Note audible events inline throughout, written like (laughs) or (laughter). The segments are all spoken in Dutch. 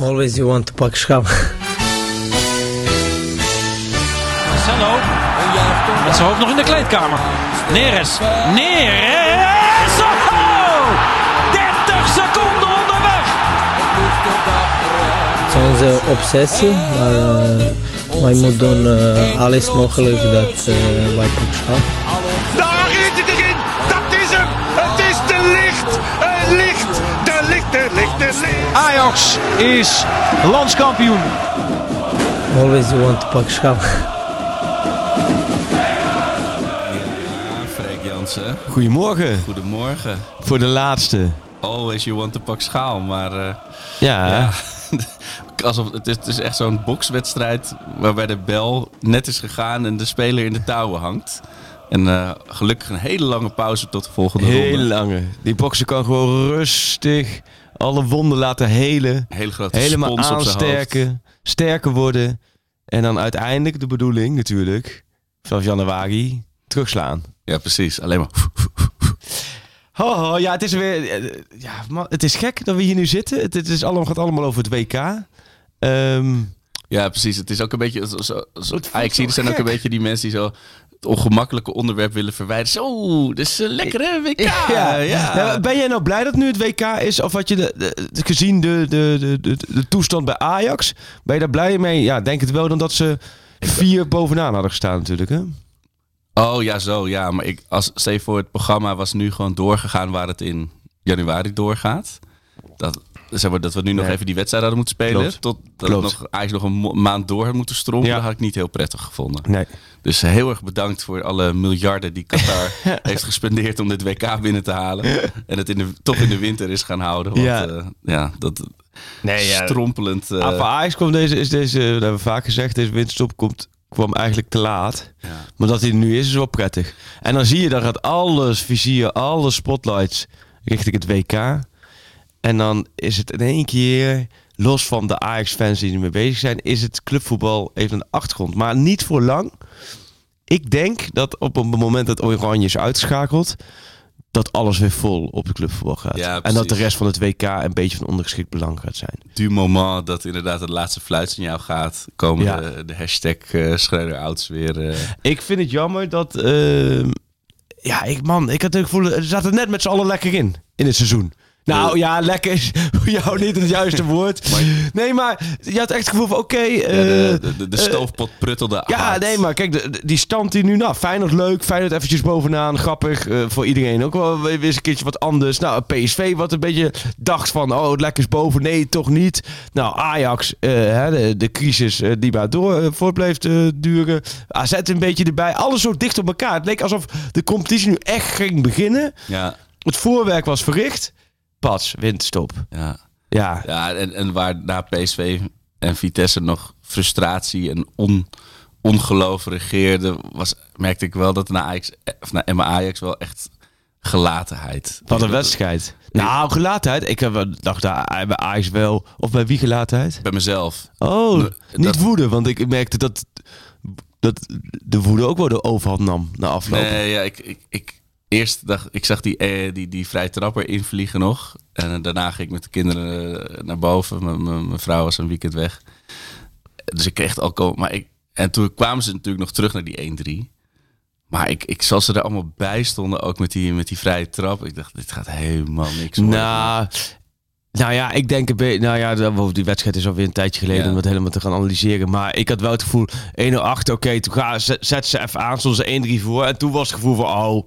Always you want to pak schap. Marcelo. Met zijn hoofd nog in de kleedkamer. Neres. Neres. Oh! 30 seconden onderweg. Het is onze obsessie, maar uh, wij moeten doen uh, alles mogelijk dat uh, wij pak schap. Ajax is landskampioen. Always you want to pak schap. Freek Jansen. Goedemorgen. Goedemorgen. Voor de laatste. Always you want to pak schaal, maar uh, Ja, ja. (laughs) Alsof, het, is, het is echt zo'n bokswedstrijd waarbij de bel net is gegaan en de speler in de touwen hangt. En uh, gelukkig een hele lange pauze tot de volgende Hele ronde. lange. Die bokser kan gewoon rustig alle wonden laten helen. Hele grote Helemaal aansterken. Sterker worden. En dan uiteindelijk de bedoeling natuurlijk. Vanaf januari terugslaan. Ja, precies. Alleen maar... Ho, ho, ja, het is weer. eh, Ja, man, het is gek dat we hier nu zitten. Het, het is allemaal, gaat allemaal over het WK. Ehm, Ja, precies. Het is ook een beetje... Zo, zo, ah, ik zie, er zijn ook een beetje die mensen die zo het ongemakkelijke onderwerp willen verwijderen. Zo, dit is een lekkere WK. Ja, ja. Nou, ben jij nou blij dat nu het WK is? Of had je de, gezien de, de, de, de, toestand bij Ajax? Ben je daar blij mee? Ja, denk het wel dan dat ze vier bovenaan hadden gestaan natuurlijk. Hè? Oh ja, zo ja. Maar ik, als stel voor het programma was nu gewoon doorgegaan waar het in januari doorgaat. Dat, zeg maar, dat we nu nog Nee. even die wedstrijd hadden moeten spelen. Klopt. Tot dat Klopt. het nog, eigenlijk nog een maand door had moeten strompelen. Ja. had ik niet heel prettig gevonden. Nee. Dus eh, heel erg bedankt voor alle miljarden die Qatar (laughs) heeft gespendeerd om dit WK binnen te halen. En het in de, toch in de winter is gaan houden. Want Ja. ja, ja dat Nee, ja. strompelend. eh, Ajax kwam deze, is deze, dat hebben we vaak gezegd, deze winterstop komt, kwam eigenlijk te laat. ja. Maar dat hij er nu is, is wel prettig. En dan zie je, dan gaat alles vizier, alle spotlights richting het WK. En dan is het in één keer, los van de Ajax-fans die ermee bezig zijn, is het clubvoetbal even aan de achtergrond. Maar niet voor lang. Ik denk dat op het moment dat Oranje is uitgeschakeld, dat alles weer vol op het clubvoetbal gaat. Ja, en dat de rest van het WK een beetje van ondergeschikt belang gaat zijn. du moment dat inderdaad het laatste fluitsignaal gaat, komen Ja. de, de hashtag uh, Schreuder-outs weer. eh, Ik vind het jammer dat. ehm, ja, ik, man, ik had het gevoel. Er zaten net met z'n allen lekker in. In het seizoen. Nou ja, lekker is (laughs) jou niet het juiste woord. nee, maar je had echt het gevoel van: oké. ja, eh, de, de, de, de eh, stoofpot pruttelde ja, hard. nee, maar kijk, de- die stand die nu, nou, Feyenoord leuk, Feyenoord eventjes bovenaan, grappig, eh, voor iedereen ook wel weer eens een keertje wat anders. Nou, PSV wat een beetje dacht van, oh, het lekker is boven, nee, toch niet. Nou, Ajax, hè, de, de crisis die maar door voort bleef te duren. AZ een beetje erbij, alles zo dicht op elkaar. Het leek alsof de competitie nu echt ging beginnen. Ja, Het voorwerk was verricht, pas, windstop. ja. Ja, ja en, en waar na PSV en Vitesse nog frustratie en on, ongeloof regeerde, was, merkte ik wel dat na Ajax, of na Emma Ajax wel echt gelatenheid. wat een wedstrijd. Nou, gelatenheid. Ik heb wel- dacht daar bij Ajax wel. Of bij wie gelatenheid? Bij mezelf. Oh, niet woede, want ik merkte dat, dat de woede ook wel de overhand nam na afloop. Nee, ja, ik, ik, ik, eerst dacht ik zag die, eh, die, die vrij trapper invliegen nog. En daarna ging ik met de kinderen eh, naar boven. Mijn vrouw was een weekend weg. Dus ik kreeg het al komen. Maar ik, en toen kwamen ze natuurlijk nog terug naar die 1-3. Maar ik, ik, zoals ze er allemaal bij stonden, ook met die, met die vrije trap. Ik dacht, dit gaat helemaal niks worden. Nou, nou ja, ik denk een beetje... Nou ja, die wedstrijd is alweer een tijdje geleden Ja. om dat helemaal te gaan analyseren. Maar ik had wel het gevoel, 1-0 achter, oké, toen ga, zet, zet ze even aan, stonden ze 1-3 voor. En toen was het gevoel van, oh...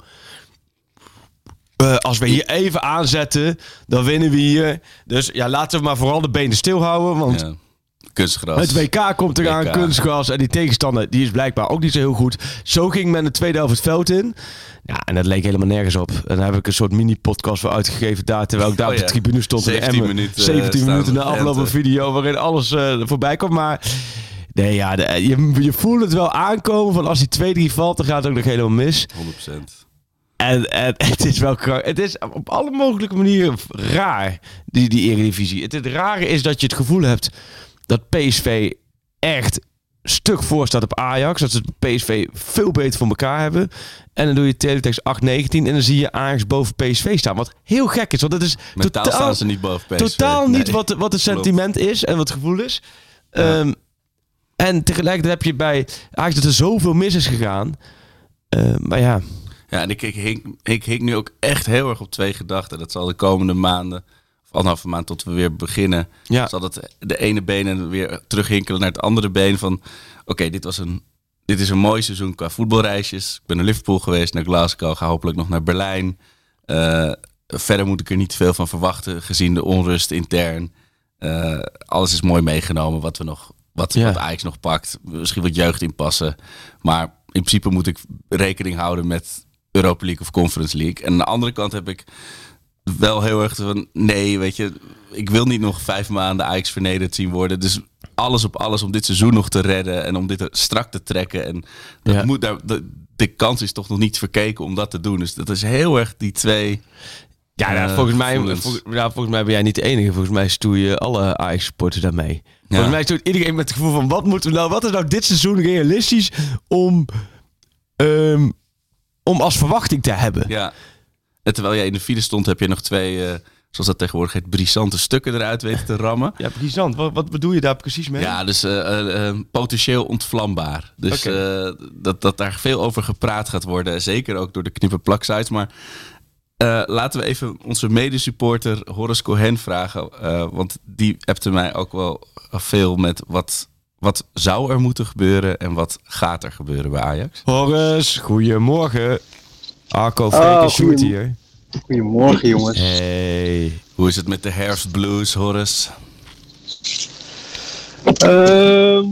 eh, als we hier even aanzetten, dan winnen we hier. Dus ja, laten we maar vooral de benen stilhouden. Want Ja. Kunstgras. Het WK komt eraan, WK. kunstgras. En die tegenstander die is blijkbaar ook niet zo heel goed. Zo ging men de tweede helft het veld in. Ja, en dat leek helemaal nergens op. En daar heb ik een soort mini-podcast voor uitgegeven daar. Terwijl ik daar Oh op de ja. tribune stond. in 17 Emmen. minuten, 17 staan minuten na op afloop een video waarin alles eh, voorbij kwam. Maar nee, ja, de- je, je voelt het wel aankomen van als die 2-3 valt, dan gaat het ook nog helemaal mis. 100%. En, en (laughs) het is wel krank- Het is op alle mogelijke manieren raar, die, die eredivisie. Het, het rare is dat je het gevoel hebt dat PSV echt stuk voor staat op Ajax. Dat ze het PSV veel beter voor elkaar hebben. En dan doe je teletext 819 en dan zie je Ajax boven PSV staan. Wat heel gek is, want het is Mentaal totaal, staan ze niet boven PSV. totaal niet wat, wat het Klopt. sentiment is en wat het gevoel is. Ja. Ehm, en tegelijkertijd heb je bij Ajax dat er zoveel mis is gegaan. Ehm, maar ja, Ja, en ik, ik, hink, ik nu ook echt heel erg op twee gedachten. Dat zal de komende maanden, of anderhalve maand tot we weer beginnen, Ja. zal het de ene been weer terughinkelen naar het andere been. Van oké, dit was een, dit is een mooi seizoen qua voetbalreisjes. Ik ben naar Liverpool geweest, naar Glasgow, ga hopelijk nog naar Berlijn. Eh, verder moet ik er niet veel van verwachten, gezien de onrust intern. Eh, alles is mooi meegenomen wat we nog, wat, Ja. wat Ajax nog pakt. Misschien wat jeugd inpassen. Maar in principe moet ik rekening houden met Europa League of Conference League. En aan de andere kant heb ik wel heel erg van nee, weet je, ik wil niet nog vijf maanden Ajax vernederd zien worden. Dus alles op alles om dit seizoen nog te redden en om dit er strak te trekken. En dat Ja. moet daar, de, de kans is toch nog niet verkeken om dat te doen. Dus dat is heel erg die twee. ja, nou, eh, volgens, mij, volgens, nou, volgens mij ben jij niet de enige. Volgens mij stoeien alle Ajax-supporters daarmee. Volgens mij stoeit iedereen met het gevoel van... Wat, moeten we nou, wat is nou dit seizoen realistisch om, ehm, om als verwachting te hebben? Ja. En terwijl jij in de file stond, heb je nog twee, eh, zoals dat tegenwoordig heet, brisante stukken eruit weten te rammen. Ja, brisant. Wat, wat bedoel je daar precies mee? Ja, dus eh, eh, potentieel ontvlambaar. Dus Oké. eh, dat, dat daar veel over gepraat gaat worden. Zeker ook door de knipperplaksites. Maar eh, laten we even onze medesupporter Horace Cohen vragen. eh, want die appte mij ook wel veel met wat, wat zou er moeten gebeuren en wat gaat er gebeuren bij Ajax. Horace, goedemorgen. Arco, Oh, Sjoerd goedem- hier. Goedemorgen jongens. Hey. Hoe is het met de herfstblues, Horace? Ehm,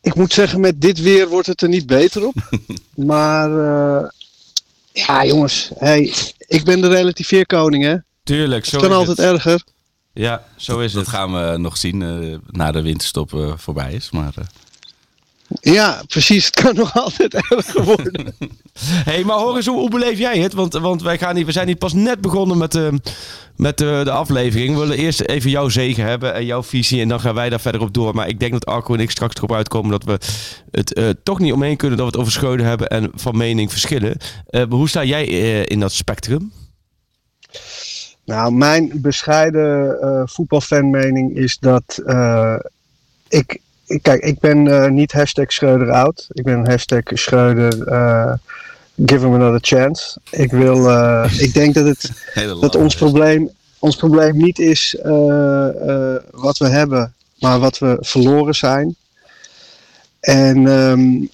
ik moet zeggen, met dit weer wordt het er niet beter op. (laughs) maar eh, ja jongens, hey, ik ben de relativeerkoning hè. Tuurlijk, zo Het kan altijd het. erger. Ja, zo is Dat het. gaan we nog zien eh, na de winterstop eh, voorbij is. Maar eh, Ja, precies. Het kan (laughs) nog altijd erger worden. (laughs) hey, maar Horace, hoe, hoe beleef jij het? Want, want wij gaan niet, we zijn niet pas net begonnen met, de met de, de aflevering. We willen eerst even jouw zegen hebben en jouw visie. En dan gaan wij daar verder op door. Maar ik denk dat Arco en ik straks erop uitkomen dat we het eh, toch niet omheen kunnen. Dat we het over Scheuden hebben en van mening verschillen. Eh, maar hoe sta jij eh, in dat spectrum? Nou, mijn bescheiden eh voetbalfanmening is dat eh, ik, ik... Kijk, ik ben eh, niet hashtag Schreuder oud. Ik ben hashtag Schreuder give him another chance. Ik wil... ik denk dat het... (laughs) dat ons probleem, ons probleem niet is wat we hebben, maar wat we verloren zijn. En ehm,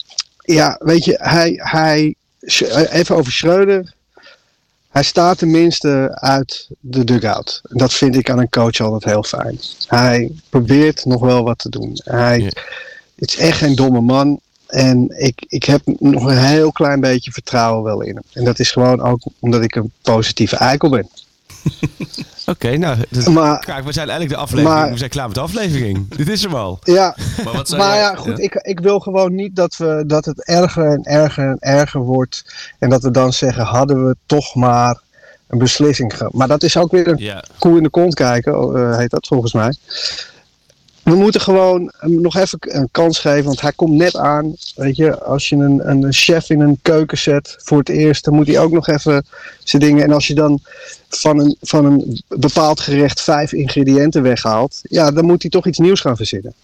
ja, weet je, hij, hij, even over Schreuder. Hij staat tenminste uit de dugout. Dat vind ik aan een coach altijd heel fijn. Hij probeert nog wel wat te doen. Hij Ja. het is echt geen domme man. En ik, ik heb nog een heel klein beetje vertrouwen wel in hem. En dat is gewoon ook omdat ik een positieve eikel ben. Oké, nou, dus, Maar kijk, we zijn eigenlijk de aflevering. Maar- we zijn klaar met de aflevering. Dit is hem al. ja, Maar, wat maar ja, goed, Ik, ik wil gewoon niet dat, we, dat het erger en erger en erger wordt. En dat we dan zeggen, hadden we toch maar een beslissing gehad. Maar dat is ook weer een Ja. koe in de kont kijken, eh, heet dat volgens mij. We moeten gewoon nog even een kans geven, want hij komt net aan. Weet je, als je een, een chef in een keuken zet voor het eerst, dan moet hij ook nog even zijn dingen. En als je dan van een, van een bepaald gerecht vijf ingrediënten weghaalt, ja, dan moet hij toch iets nieuws gaan verzinnen.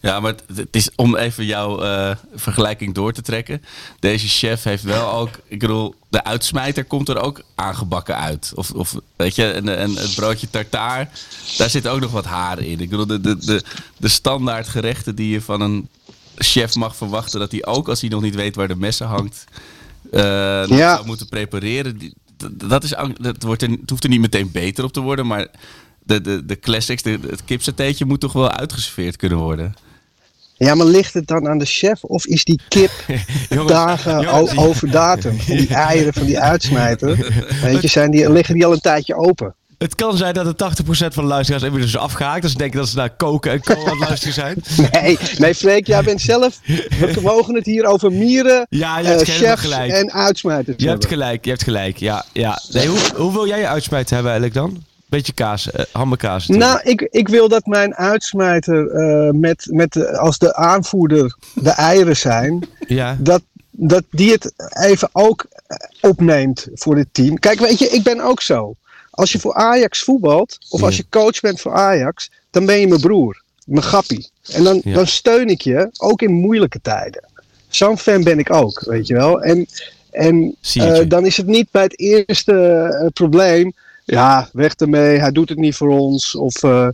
Ja, maar het, het is om even jouw eh, vergelijking door te trekken. Deze chef heeft wel ook, ik bedoel, de uitsmijter komt er ook aangebakken uit. Of, of weet je, en, en het broodje tartaar, daar zit ook nog wat haar in. Ik bedoel, de, de, de, de standaard gerechten die je van een chef mag verwachten, dat hij ook als hij nog niet weet waar de messen hangt, Ja. zou moeten prepareren. Dat, is, dat wordt er, het hoeft er niet meteen beter op te worden, maar de, de, de classics, de, het kipsatéetje moet toch wel uitgeserveerd kunnen worden. Ja, maar ligt het dan aan de chef of is die kip (laughs) Jongens, dagen jongens, over datum? Die (laughs) eieren van die uitsmijter, weet je, zijn die, liggen die al een tijdje open? Het kan zijn dat de 80% van de luisteraars inmiddels is afgehaakt. Dus ze denken dat ze naar koken en koken aan het luisteren zijn. (laughs) Nee, nee Freek, jij bent zelf, we mogen het hier over mieren, Ja, je eh, hebt helemaal chefs gelijk. en uitsmijters Je hebt gelijk, je hebt gelijk. Ja, ja. Nee, hoe, hoe wil jij je uitsmijt hebben eigenlijk dan? Beetje kaas, uh, hammerkaas. Nou, ik, ik wil dat mijn uitsmijter uh, met, met als de aanvoerder de eieren zijn. (laughs) ja. dat, dat die het even ook opneemt voor dit team. Kijk, weet je, ik ben ook zo. Als je voor Ajax voetbalt, of als je coach bent voor Ajax, dan ben je mijn broer, mijn gappie. En dan, Ja. dan steun ik je, ook in moeilijke tijden. Zo'n fan ben ik ook, weet je wel. En, en eh, dan is het niet bij het eerste eh, probleem. Ja, weg ermee, hij doet het niet voor ons. Of, eh,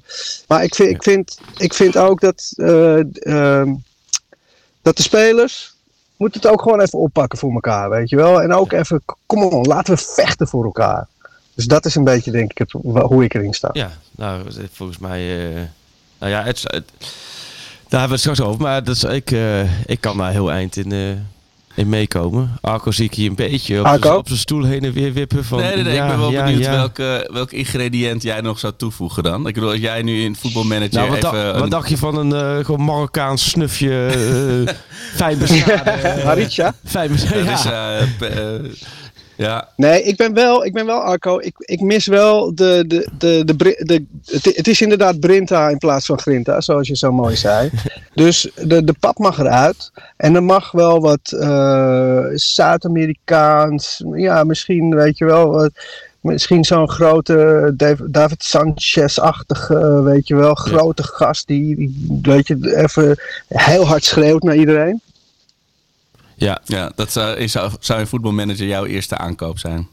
maar ik vind, ik, vind, ik vind ook dat, eh, ehm, dat de spelers moeten het ook gewoon even oppakken voor elkaar, weet je wel. En ook even, kom on, laten we vechten voor elkaar. Dus dat is een beetje, denk ik, het, hoe ik erin sta. Ja, nou, volgens mij... eh, nou ja, het, het- daar hebben we het straks over. Maar dat is, ik, ik kan daar heel eind in, in meekomen. Arco zie ik hier een beetje op, Arco? z'n- op zijn stoel heen en weer wippen. Van, nee, nee, nee. ja, ik ben wel ja, benieuwd ja. Welke, welk ingrediënt jij nog zou toevoegen dan. Ik bedoel, als jij nu in voetbalmanager Nou, wat, even... een- wat dacht je van een eh, gewoon Marokkaans snufje? eh (laughs) fijn beschaden. Haritja? Fijn beschaden. Ja. Nee, ik ben wel, ik ben wel Arco. Ik, ik mis wel de. de, de, de, de het, het is inderdaad Brinta in plaats van Grinta, zoals je zo mooi (laughs) zei. Dus de, de pap mag eruit. En er mag wel wat eh, Zuid-Amerikaans. Ja, misschien, weet je wel. Misschien zo'n grote Dav- David Sanchez-achtige, eh, weet je wel, grote gast die, die, weet je, even heel hard schreeuwt naar iedereen. Ja. ja, dat zou, is- zou, zou een voetbalmanager jouw eerste aankoop zijn.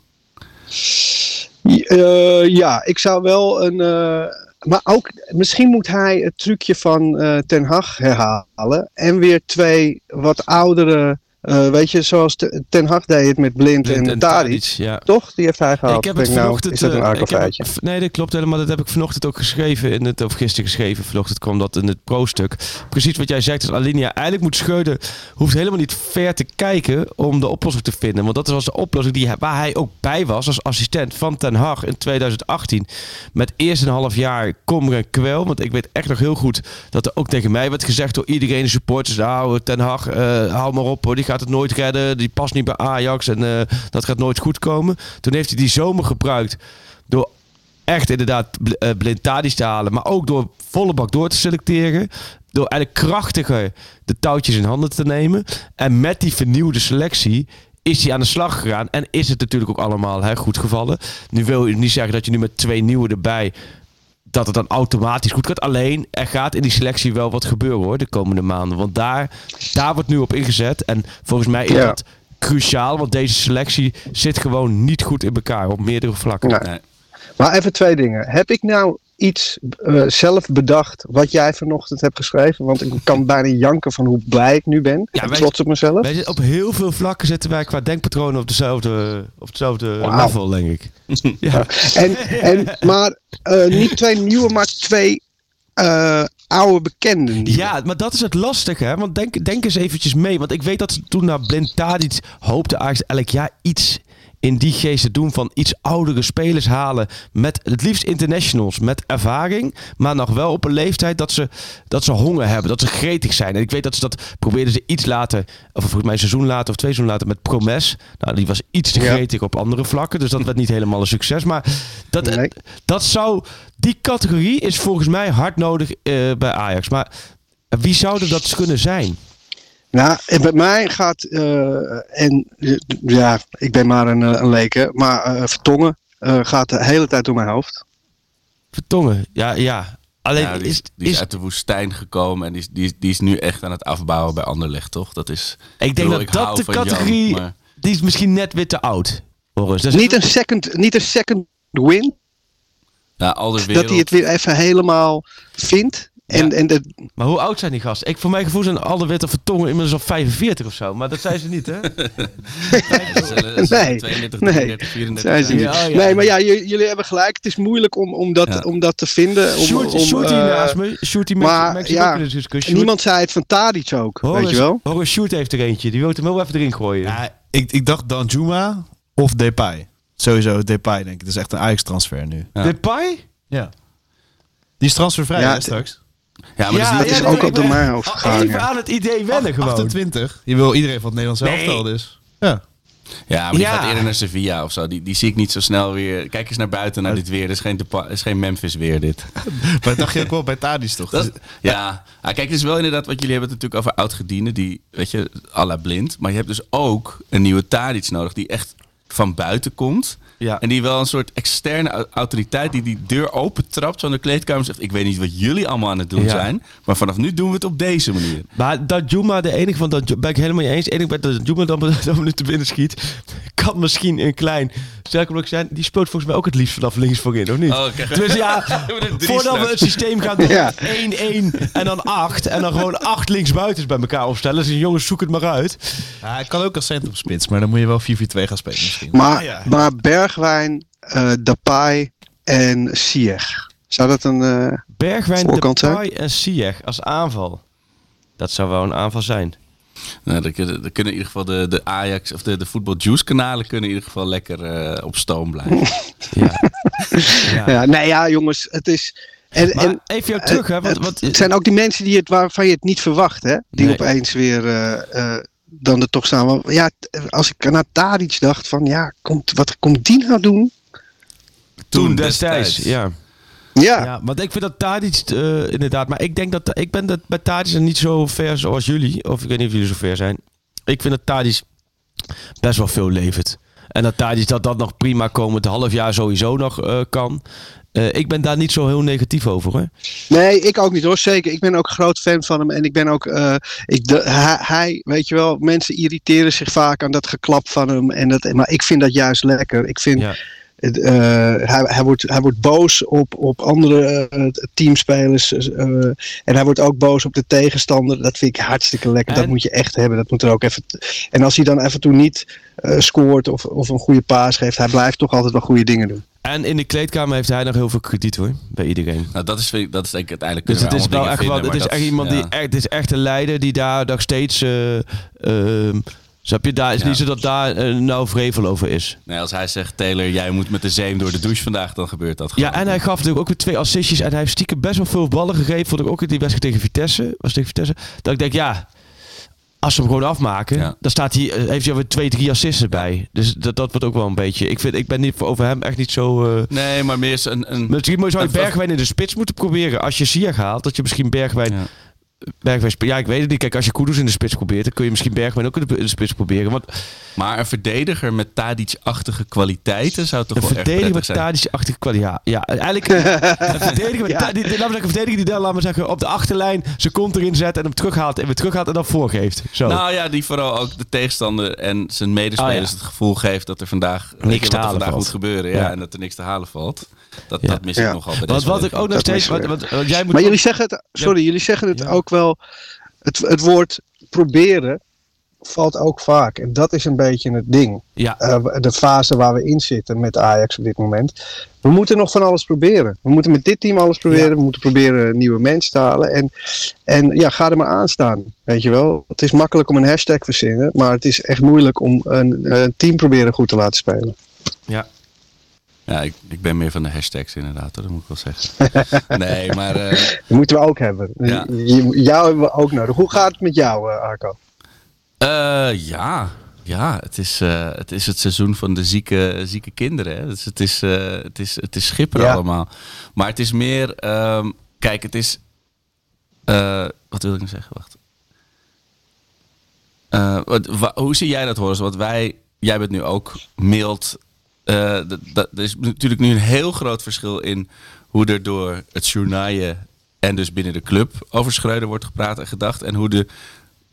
Eh, ja, ik zou wel een. eh, maar ook, misschien moet hij het trucje van eh, Ten Hag herhalen. En weer twee wat oudere. Eh, weet je, zoals Te- Ten Hag deed het met Blind, Blind en, en Tadic. Tadic, ja. Toch? Die heeft hij gehaald. Ik heb het nou, vanochtend... is dat een eh, ik heb nee, dat klopt helemaal. Dat heb ik vanochtend ook geschreven. In het, of gisteren geschreven. Vanochtend kwam dat in het pro-stuk. Precies wat jij zegt. Dus Alinea eigenlijk moet Scheuden... hoeft helemaal niet ver te kijken om de oplossing te vinden. Want dat was de oplossing die, waar hij ook bij was als assistent van Ten Hag in 2018. Met eerst een half jaar kommer en kwel. Want ik weet echt nog heel goed dat er ook tegen mij werd gezegd door iedereen, de supporters. Nou, Ten Hag, eh, hou maar op hoor. Die gaat het nooit redden. Die past niet bij Ajax. En eh, dat gaat nooit goed komen. Toen heeft hij die zomer gebruikt door echt inderdaad eh, blind te halen. Maar ook door volle bak door te selecteren. Door eigenlijk krachtiger de touwtjes in handen te nemen. En met die vernieuwde selectie is hij aan de slag gegaan. En is het natuurlijk ook allemaal hè, goed gevallen. Nu wil je niet zeggen dat je nu met twee nieuwe erbij... dat het dan automatisch goed gaat. Alleen, er gaat in die selectie wel wat gebeuren hoor, de komende maanden. Want daar, daar wordt nu op ingezet. En volgens mij is Ja. dat cruciaal. Want deze selectie zit gewoon niet goed in elkaar op meerdere vlakken. Nee. Nee. Maar even twee dingen. Heb ik nou iets eh, zelf bedacht wat jij vanochtend hebt geschreven? Want ik kan bijna janken van hoe blij ik nu ben. Ja, wij- trots op mezelf. Wij zitten op heel veel vlakken zitten wij qua denkpatronen op dezelfde, op hetzelfde Wauw. level, denk ik. (laughs) ja. En, en, maar eh, niet twee nieuwe, maar twee eh, oude bekenden. ja, maar dat is het lastige, hè? Want denk, denk eens eventjes mee. Want ik weet dat ze toen naar Blind Tadic hoopte Ajax elk jaar iets in die geest doen van iets oudere spelers halen met het liefst internationals met ervaring, maar nog wel op een leeftijd dat ze, dat ze honger hebben, dat ze gretig zijn. En ik weet dat ze dat probeerden ze iets later, of volgens mij een seizoen later of twee seizoenen later met Promes. Nou, die was iets te Ja. gretig op andere vlakken, dus dat werd niet helemaal een succes. Maar dat, Nee. dat zou, die categorie is volgens mij hard nodig eh, bij Ajax. Maar wie zou dat kunnen zijn? Nou, en bij mij gaat, eh, en eh, ja, ik ben maar een, eh, een leken, maar eh, Vertongen eh, gaat de hele tijd door mijn hoofd. Vertongen, ja, ja. Alleen Ja, die, is, is, die is is, uit de woestijn gekomen en die is, die, is, die is nu echt aan het afbouwen bij Anderlecht, toch? Dat is, ik denk bedoel, dat ik dat de Jan, categorie, maar- die is misschien net weer te oud. Dat is Niet een second, niet een second win, ja, Alderwereld. dat hij het weer even helemaal vindt. En, Ja. en de, Maar hoe oud zijn die gasten? Ik, voor mijn gevoel zijn alle witte vertongen inmiddels al 45 of zo. Maar dat zijn ze niet, hè? (laughs) Nee, 32, nee. 33, 34 zijn ze niet. Ja, ja. Nee, maar ja, jullie hebben gelijk. Het is moeilijk om, om, dat, Ja. om dat te vinden. Om, Shoot, om, hier eh, naast me. Maar, ja, de discussie. Niemand zei het van Tadic ook, Hoor weet je wel? hoor eens, Shoot heeft er eentje. Die wil hem wel even erin gooien. Ja, ik, ik dacht Danjuma of Depay. Sowieso Depay, denk ik. Dat is echt een Ajax-transfer nu. Ja. Depay? Ja. Die is transfervrij Ja, straks. Ja, maar Ja, dat Dat is ook nee, op gegaan. Even aan het idee wennen gewoon. 28. Je wil iedereen van het Nederlandse Nee. elftal dus. Ja. Ja, maar die Ja. gaat eerder naar Sevilla of zo. Die, die zie ik niet zo snel weer. Kijk eens naar buiten naar dit weer. Dit is geen, is geen Memphis weer dit. (laughs) Maar dat dacht je ook wel bij Tadic toch? Dat, ja. Ah, kijk, het is wel inderdaad wat jullie hebben het natuurlijk over oud-gedienden. Die, weet je, à la blind. Maar je hebt dus ook een nieuwe Tadic nodig die echt van buiten komt. Ja. En die wel een soort externe au- autoriteit die die deur opentrapt. Zo in de kleedkamer zegt, ik weet niet wat jullie allemaal aan het doen Ja. zijn. Maar vanaf nu doen we het op deze manier. Maar dat Juma, de enige van dat ben ik helemaal niet eens. Het enige dat Juma dan, (laughs) dan nu te binnen schiet, kan misschien een klein sterker zijn. Die speelt volgens mij ook het liefst vanaf links voorin, of niet? Oh, kijk. Dus ja, (laughs) voordat we het systeem gaan doen, (laughs) Ja. 1-1 en dan 8 en dan gewoon 8 linksbuitens bij elkaar opstellen. Dus jongens, zoek het maar uit. Ja, hij kan ook als centrumspits, maar dan moet je wel 4-4-2 gaan spelen misschien. Maar, Ah, ja. maar Bergwijn, eh Depay en Ziyech. Zou dat een... eh, Bergwijn? Depay en Ziyech als aanval. Dat zou wel een aanval zijn. Nou, dan kunnen, dan kunnen in ieder geval de, de Ajax of de, de Voetbal Juice kanalen kunnen in ieder geval lekker eh, op stoom blijven. (laughs) Ja. ja. ja, nee, ja, jongens, het is... En, Maar en, even jou terug, hè? Want, het, want, het zijn ook die mensen die het, waarvan je het niet verwacht, hè? Die Nee. opeens weer eh, eh, dan er toch staan. Want Ja, als ik naar Tadic dacht van, ja, komt, wat komt die nou doen? toen destijds, ja. Ja, Ja, want ik vind dat Tadic eh, inderdaad, maar ik denk dat ik ben dat bij Tadic niet zo ver zoals jullie, of ik weet niet of jullie zo ver zijn. Ik vind dat Tadic best wel veel levert. En dat Tadic dat dat nog prima komend half jaar sowieso nog eh, kan. Eh, ik ben daar niet zo heel negatief over hoor. nee, ik ook niet hoor, zeker. Ik ben ook een groot fan van hem en ik ben ook, ik, de, hij, hij, weet je wel, mensen irriteren zich vaak aan dat geklap van hem. En dat, maar ik vind dat juist lekker. Ik vind, Ja. Het, eh, hij, hij, wordt, hij wordt boos op, op andere eh, teamspelers. eh, en hij wordt ook boos op de tegenstander. Dat vind ik hartstikke lekker. Dat En- moet je echt hebben. Dat moet er ook even. En als hij dan even toe niet eh, scoort of, of een goede paas geeft, hij blijft toch altijd wel goede dingen doen. En in de kleedkamer heeft hij nog heel veel krediet hoor, bij iedereen. Nou, dat is, vind ik- dat is denk ik uiteindelijk Dus het is we wel echt wel, het is echt iemand die echt, het is echt een leider die daar nog steeds, eh ehm, snap je, daar is Ja. niet zo dat daar eh, nou vrevel over is. Nee, als hij zegt, Taylor, jij moet met de zeem door de douche vandaag, dan gebeurt dat gewoon. Ja, en hij gaf natuurlijk ook weer twee assistjes. En hij heeft stiekem best wel veel ballen gegeven. Vond ik ook in die wedstrijd tegen Vitesse. Was tegen Vitesse. Dat ik denk, ja, als ze hem gewoon afmaken, Ja. dan staat hij, eh, heeft hij alweer twee, drie assists bij. Dus dat, dat wordt ook wel een beetje. Ik, vind, ik ben niet over hem echt niet zo. eh Nee, maar meer een... een Misschien zou je Bergwijn in de spits moeten proberen. Als je Ziyech haalt, dat je misschien Bergwijn... Ja. Bergwijn ja, ik weet het niet. Kijk, als je Kudus in de spits probeert, dan kun je misschien Bergwijn ook in de, in de spits proberen. Want Maar een verdediger met Tadic-achtige kwaliteiten zou toch een wel verdediger met. Tadic-achtige kwaliteit. Ja, ja, eigenlijk (laughs) een verdediger met Ja. Laten we zeggen, een verdediger die dan, laten we zeggen, op de achterlijn zijn kont erin zet en hem terughaalt en weer terughaalt en dan voorgeeft. Zo. Nou ja, die vooral ook de tegenstander en zijn medespelers Oh, ja. het gevoel geeft dat er vandaag Niks te halen vandaag valt. moet gebeuren. Ja, Ja. en dat er niks te halen valt. Dat, Ja. dat mis ik Ja. nogal bij wat, deze wat ik ook nog steeds... Wat, wat, wat jij moet Maar jullie zeggen het, sorry, jullie zeggen het Ja. ook wel. Het, het woord proberen valt ook vaak. En dat is een beetje het ding. Ja. Eh, de fase waar we in zitten met Ajax op dit moment. We moeten nog van alles proberen. We moeten met dit team alles proberen. Ja. We moeten proberen nieuwe mensen te halen. En, en ja, ga er maar aan staan. Weet je wel. Het is makkelijk om een hashtag te verzinnen. Maar het is echt moeilijk om een, een team proberen goed te laten spelen. Ja. Ja, ik, ik ben meer van de hashtags inderdaad, hoor, dat moet ik wel zeggen. (laughs) nee, maar Dat moeten we ook hebben. Ja. Jou hebben we ook nodig. Hoe gaat het met jou, eh, Arco? eh, ja, ja het, is, het is het seizoen van de zieke, zieke kinderen. Hè. Dus het, is, het, is, het is schipperen Ja. allemaal. Maar het is meer, ehm, kijk, het is, wat wil ik nou zeggen? Wacht. Wat, wa- hoe zie jij dat, Horus? Want wij, jij bent nu ook mild. Eh, d- dat- er is natuurlijk nu een heel groot verschil in hoe er door het journaaien en dus binnen de club over Schreuder wordt gepraat en gedacht. En hoe de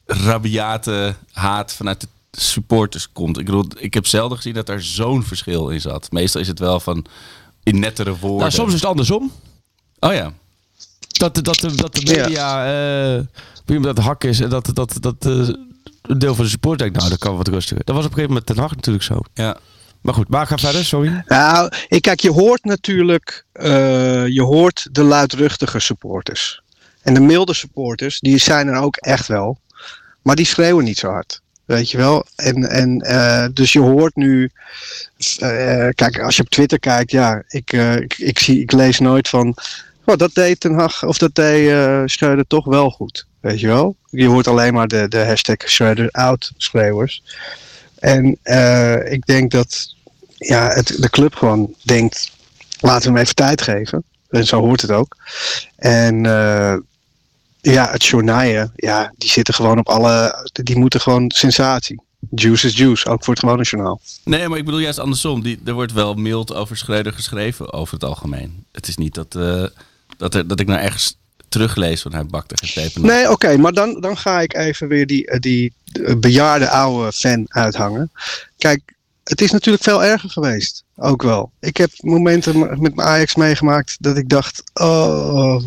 rabiate haat vanuit de supporters komt. Ik bedoel, ik heb zelden gezien dat daar zo'n verschil in zat. Meestal is het wel van in nettere woorden. Nou, soms is het andersom. Oh ja. Dat, de- dat, de- dat de media eh wie hem dat hak is en dat, dat, dat eh, een deel van de support denkt, nou, dat kan wat rustiger. Dat was op een gegeven moment ten Hag natuurlijk zo. ja. Maar goed, maar ga verder, sorry. Nou, kijk, je hoort natuurlijk, eh, je hoort de luidruchtige supporters. En de milde supporters, die zijn er ook echt wel. Maar die schreeuwen niet zo hard. Weet je wel? En, en uh, dus je hoort nu. Uh, kijk, als je op Twitter kijkt, ja, ik, ik, ik, zie, ik lees nooit van. Oh, dat deed Ten Hag, of dat deed Schreuder toch wel goed. Weet je wel? Je hoort alleen maar de, de hashtag Schreuder out schreeuwers. En eh, ik denk dat ja, het, de club gewoon denkt, laten we hem even tijd geven. En zo hoort het ook. En eh, ja, het journaaien, ja, die zitten gewoon op alle, die moeten gewoon sensatie. Juice is juice, ook voor het gewone journaal. Nee, maar ik bedoel juist andersom. Die, er wordt wel mild over Schreuder geschreven over het algemeen. Het is niet dat, eh, dat, er, dat ik nou ergens teruglees van hij bakte getepen. Nee, oké, maar dan, dan ga ik even weer die, eh, die eh, bejaarde oude fan uithangen. Kijk, het is natuurlijk veel erger geweest. Ook wel. Ik heb momenten met mijn Ajax meegemaakt dat ik dacht: oh,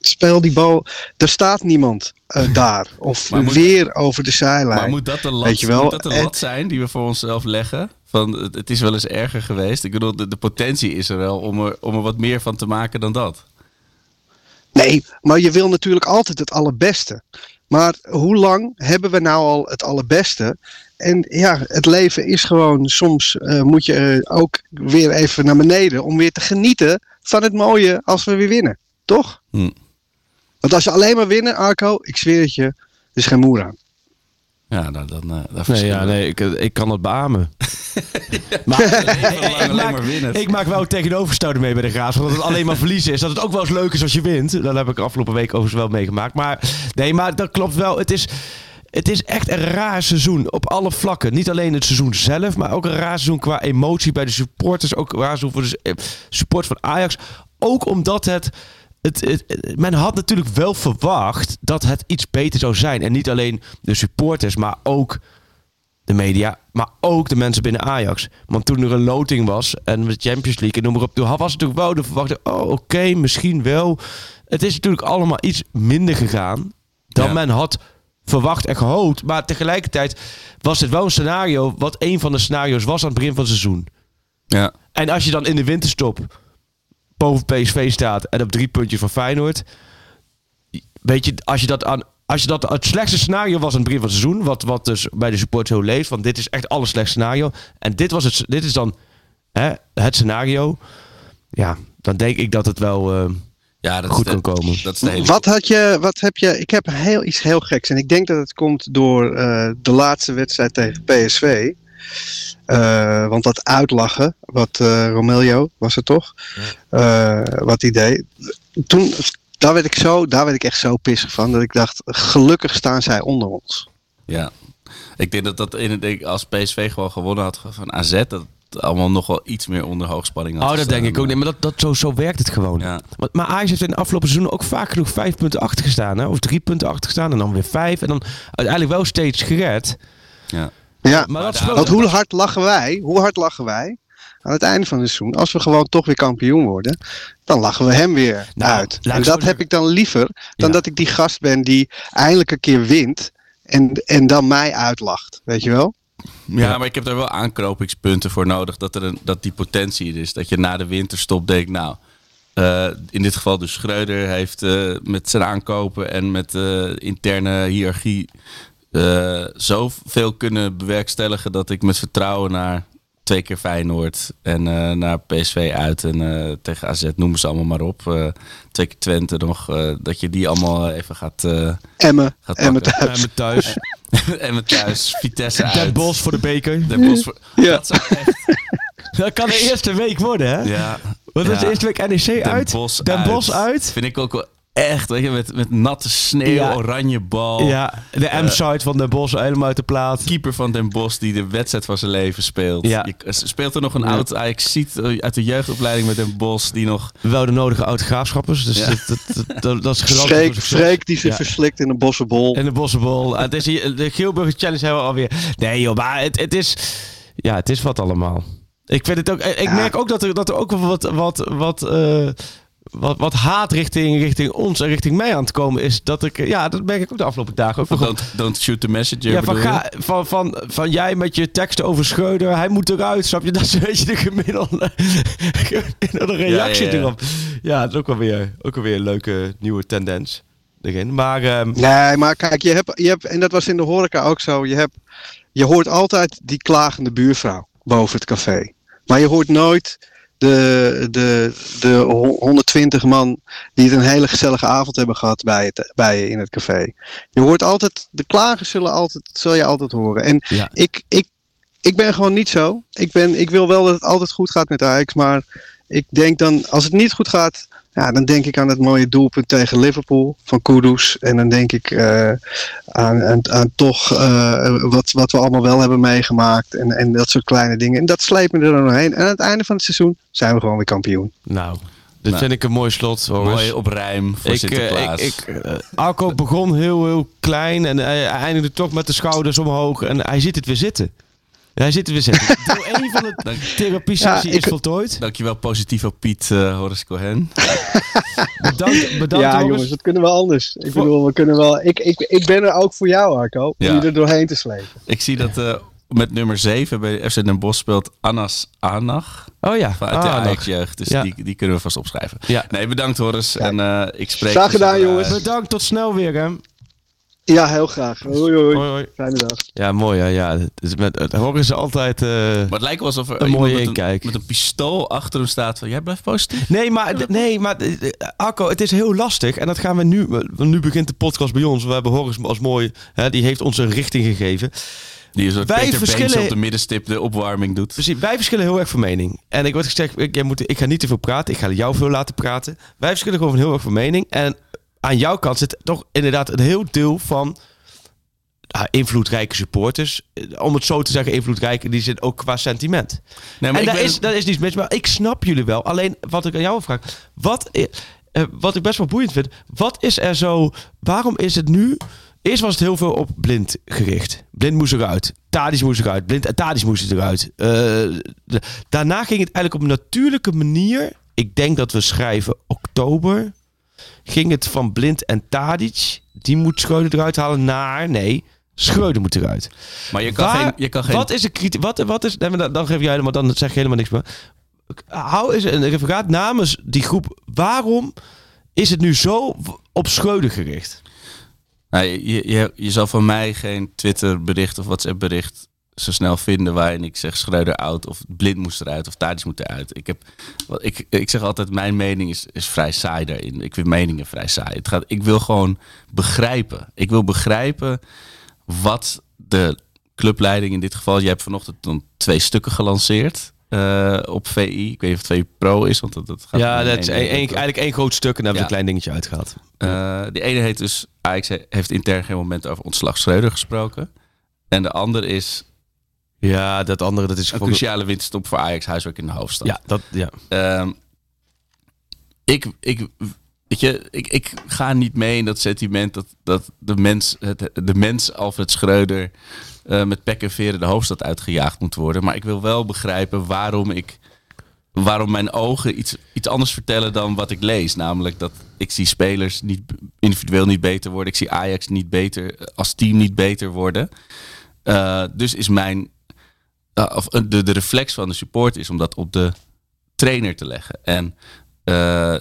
speel die bal. Er staat niemand eh, (laughs) daar. Of moet- weer over de zijlijn. Maar moet dat de lat, moet dat de zijn die we voor onszelf leggen? Van, het, het is wel eens erger geweest. Ik bedoel, de, de potentie is er wel om er, om er wat meer van te maken dan dat. Nee, maar je wil natuurlijk altijd het allerbeste. Maar hoe lang hebben we nou al het allerbeste? En ja, het leven is gewoon, soms eh, moet je eh, ook weer even naar beneden om weer te genieten van het mooie als we weer winnen. Toch? Hm. Want als je alleen maar winnen, Arco, ik zweer het je, er is geen moer aan. Ja, nou, dan, eh daar Nee, ja, nee ik, ik kan het beamen. (laughs) maar ik, maak, ik maak wel tegenovergestelde mee bij de Graafschap. Dat het alleen maar verliezen is. Dat het ook wel eens leuk is als je wint. Dat heb ik afgelopen week overigens wel meegemaakt. Maar nee, maar dat klopt wel. Het is, het is echt een raar seizoen op alle vlakken. Niet alleen het seizoen zelf, maar ook een raar seizoen qua emotie bij de supporters. Ook een raar seizoen voor de eh, support van Ajax. Ook omdat het... Het, men had natuurlijk wel verwacht dat het iets beter zou zijn. En niet alleen de supporters, maar ook de media, maar ook de mensen binnen Ajax. Want toen er een loting was en de Champions League en noem maar op, toen was het natuurlijk wel de verwachting, oh oké, misschien wel. Het is natuurlijk allemaal iets minder gegaan dan Ja. men had verwacht en gehoopt. Maar tegelijkertijd was het wel een scenario wat een van de scenario's was aan het begin van het seizoen. Ja. En als je dan in de winterstop boven PSV staat en op drie puntjes van Feyenoord. Weet je, als je dat aan. Als je dat het slechtste scenario was aan het begin van het seizoen, wat, wat dus bij de support zo leeft, want dit is echt alles slecht scenario. En dit, was het, dit is dan hè, het scenario. Ja, dan denk ik dat het wel eh, Ja, dat goed is de- kan komen. Dat is de hele... Wat had je, wat heb je, ik heb heel, iets heel geks en ik denk dat het komt door eh, de laatste wedstrijd tegen PSV. Eh, want dat uitlachen, wat eh Romelio was het toch? Eh, wat hij deed. Toen, daar werd, ik zo, daar werd ik echt zo pissig van. Dat ik dacht, gelukkig staan zij onder ons. Ja. Ik denk dat dat in het, ik- als PSV gewoon gewonnen had van AZ, dat het allemaal nog wel iets meer onder hoogspanning had Oh, dat gestaan. denk ik ook niet. Maar dat, dat, zo, zo werkt het gewoon. Ja. Maar, maar Ajax heeft in de afgelopen seizoen ook vaak genoeg vijf punten achter gestaan. Hè? Of drie punten achter gestaan en dan weer vijf. En dan uiteindelijk wel steeds gered. Ja. Ja, Maar dat want hoe hard lachen wij? Hoe hard lachen wij? Aan het einde van het seizoen, als we gewoon toch weer kampioen worden, dan lachen we hem weer Nou, uit. En dat heb ik dan liever dan Ja. dat ik die gast ben die eindelijk een keer wint en, en dan mij uitlacht. Weet je wel? Ja, maar ik heb daar wel aanknopingspunten voor nodig. Dat, er een, dat die potentie er is. Dat je na de winterstop denkt, nou, eh, in dit geval dus Schreuder heeft eh, met zijn aankopen en met eh, interne hiërarchie eh, zoveel kunnen bewerkstelligen dat ik met vertrouwen naar twee keer Feyenoord en eh, naar PSV uit en eh, tegen AZ, noemen ze allemaal maar op. eh, twee keer Twente nog, eh, dat je die allemaal even gaat, eh Emmen, Gaat Emmen thuis. En met thuis. (laughs) thuis Vitesse uit. Den Bos voor de beker. Den Bosch voor- Ja. Dat zou echt (laughs) Dat kan de eerste week worden, hè? Ja. Wat is Ja. de eerste week NEC Den uit? Den uit. Bos uit. Vind ik ook wel echt, weet je, met, met natte sneeuw, Ja. oranje bal. Ja, de M-site van Den Bos helemaal uit de plaat. Keeper van Den Bosch die de wedstrijd van zijn leven speelt. Ja. Je, speelt er nog een oud Ajax ziet uit de jeugdopleiding met Den Bosch die nog... Wel de nodige oud-graafschappers. Dus Ja. dat, dat, dat, is voor Freek, die zich Ja. verslikt in een bossenbol. En de Bossenbol. Ah, het is hier, de Geelburger Challenge hebben we alweer. Nee joh, maar het, het is... Ja, het is wat allemaal. Ik vind het ook... Ik Ja. merk ook dat er, dat er ook wel wat... wat, wat eh, wat, wat haat richting, richting ons en richting mij aan het komen is. Dat ik, ja, dat merk ik ook de afgelopen dagen. Ook don't, don't shoot the messenger Ja, van, ga, van, van, van jij met je teksten over Schreuder, hij moet eruit, snap je? (laughs) Dat is een beetje de gemiddelde, gemiddelde reactie Ja, ja, ja. erop. Ja, het is ook wel weer, ook wel weer een leuke nieuwe tendens erin. Maar ehm, Nee, maar kijk, je hebt, je hebt, en dat was in de horeca ook zo, je, hebt, je hoort altijd die klagende buurvrouw boven het café. Maar je hoort nooit de, de, de ho- 120 man die het een hele gezellige avond hebben gehad bij, het, bij je in het café. Je hoort altijd, de klagers zullen altijd, zul je altijd horen. En ja, ik, ik, ik ben gewoon niet zo. Ik, ben, ik wil wel dat het altijd goed gaat met Ajax. Maar ik denk dan, als het niet goed gaat, ja, dan denk ik aan het mooie doelpunt tegen Liverpool van Kudus. En dan denk ik eh, aan, aan, aan toch eh, wat, wat we allemaal wel hebben meegemaakt. En, en dat soort kleine dingen. En dat sleept me er dan doorheen. En aan het einde van het seizoen zijn we gewoon weer kampioen. Nou, dit Nou. vind ik een mooi slot. Horace. Mooi op rijm voor Ik, eh, Sinterklaas. ik, ik, eh, Arco begon heel, heel klein en hij hij eindigde toch met de schouders omhoog. En hij ziet het weer zitten. Hij zit er weer zitten. (laughs) Deel 1 van de Dank- therapie-sessie Ja, ik- is voltooid. Dankjewel, positief op Piet uh, Horace Cohen. (laughs) Bedankt, bedankt ja, Horace. jongens, dat kunnen we anders. Ik bedoel, we kunnen wel. Ik, ik, ik ben er ook voor jou, Arco. Om Ja. je er doorheen te slepen. Ik zie dat eh, met nummer 7 bij FC Den Bosch speelt Anas Anach. Oh ja, Vanuit de ah, nog. Ajax-jeugd. Dus Ja. die, die kunnen we vast opschrijven. Ja. Nee, bedankt Horace. En eh, ik spreek... Graag gedaan, jongens. Bedankt, tot snel weer hè. Ja, heel graag. Hoi, hoi. Hoi, hoi. Fijne dag. Ja, mooi hè. Ja, het is met, het horen ze altijd... eh, Maar het lijkt wel alsof er Een iemand mooie met, inkijk. met een pistool achter hem staat van... Jij blijft positief. Nee, maar, nee, maar eh, Arco, het is heel lastig. En dat gaan we nu... Nu begint de podcast bij ons. We hebben Horace als mooi... Hè, die heeft ons een richting gegeven. Die een soort Wij Peter verschillen- op de middenstip de opwarming doet. Precies, wij verschillen heel erg van mening. En ik word gezegd, ik, jij moet, ik ga niet te veel praten. Ik ga jou veel laten praten. Wij verschillen gewoon van heel erg van mening. En aan jouw kant zit toch inderdaad een heel deel van ah, invloedrijke supporters. Eh, Om het zo te zeggen, invloedrijk, die zit ook qua sentiment. Nee, en daar ben- is, daar is niets mis. Maar ik snap jullie wel. Alleen wat ik aan jou vraag. Wat, i- eh, wat ik best wel boeiend vind. Wat is er zo... Waarom is het nu... Eerst was het heel veel op blind gericht. Blind moest eruit. Tadis moest eruit. Blind en Tadis moesten eruit. Eh, de- daarna ging het eigenlijk op een natuurlijke manier. Ik denk dat we schrijven oktober. Ging het van Blind en Tadic. Die moet Schreuder eruit halen naar... Nee, Schreuder moet eruit. Maar je kan Waar- geen... Je kan geen Wat is de kritiek? Wat, wat is, dan, dan geef jij helemaal, dan zeg je helemaal niks meer. Hou eens een referaat namens die groep. Waarom is het nu zo op Schreuder gericht? Nou, je, je, je zal van mij geen Twitter bericht of WhatsApp bericht zo snel vinden waarin ik zeg Schreuder out of blind moest eruit of Tadic moet eruit. Ik, heb, wat- ik, ik zeg altijd mijn mening is, is vrij saai daarin. Ik vind meningen vrij saai. Het gaat, ik wil gewoon begrijpen. Ik wil begrijpen wat de clubleiding in dit geval. Je hebt vanochtend dan twee stukken gelanceerd eh, op VI. Ik weet niet of het VI Pro is, want dat, dat gaat Ja, dat is één- eigenlijk één groot stuk en daar hebben we Ja. een klein dingetje uitgehaald. eh, de ene heet dus, Ajax he- heeft intern geen moment over ontslag Schreuder gesproken. En de andere is Ja, dat andere, dat is een cruciale winststop voor Ajax huiswerk in de hoofdstad. Ja, dat, ja. Ehm, ik, ik, weet je, ik, ik ga niet mee in dat sentiment dat, dat de, mens, het, de mens Alfred Schreuder eh, met pek en veren de hoofdstad uitgejaagd moet worden. Maar ik wil wel begrijpen waarom ik waarom mijn ogen iets, iets anders vertellen dan wat ik lees. Namelijk dat ik zie spelers niet, individueel niet beter worden. Ik zie Ajax niet beter, als team niet beter worden. Eh, dus is mijn, of uh, de, de reflex van de support is om dat op de trainer te leggen. En, uh,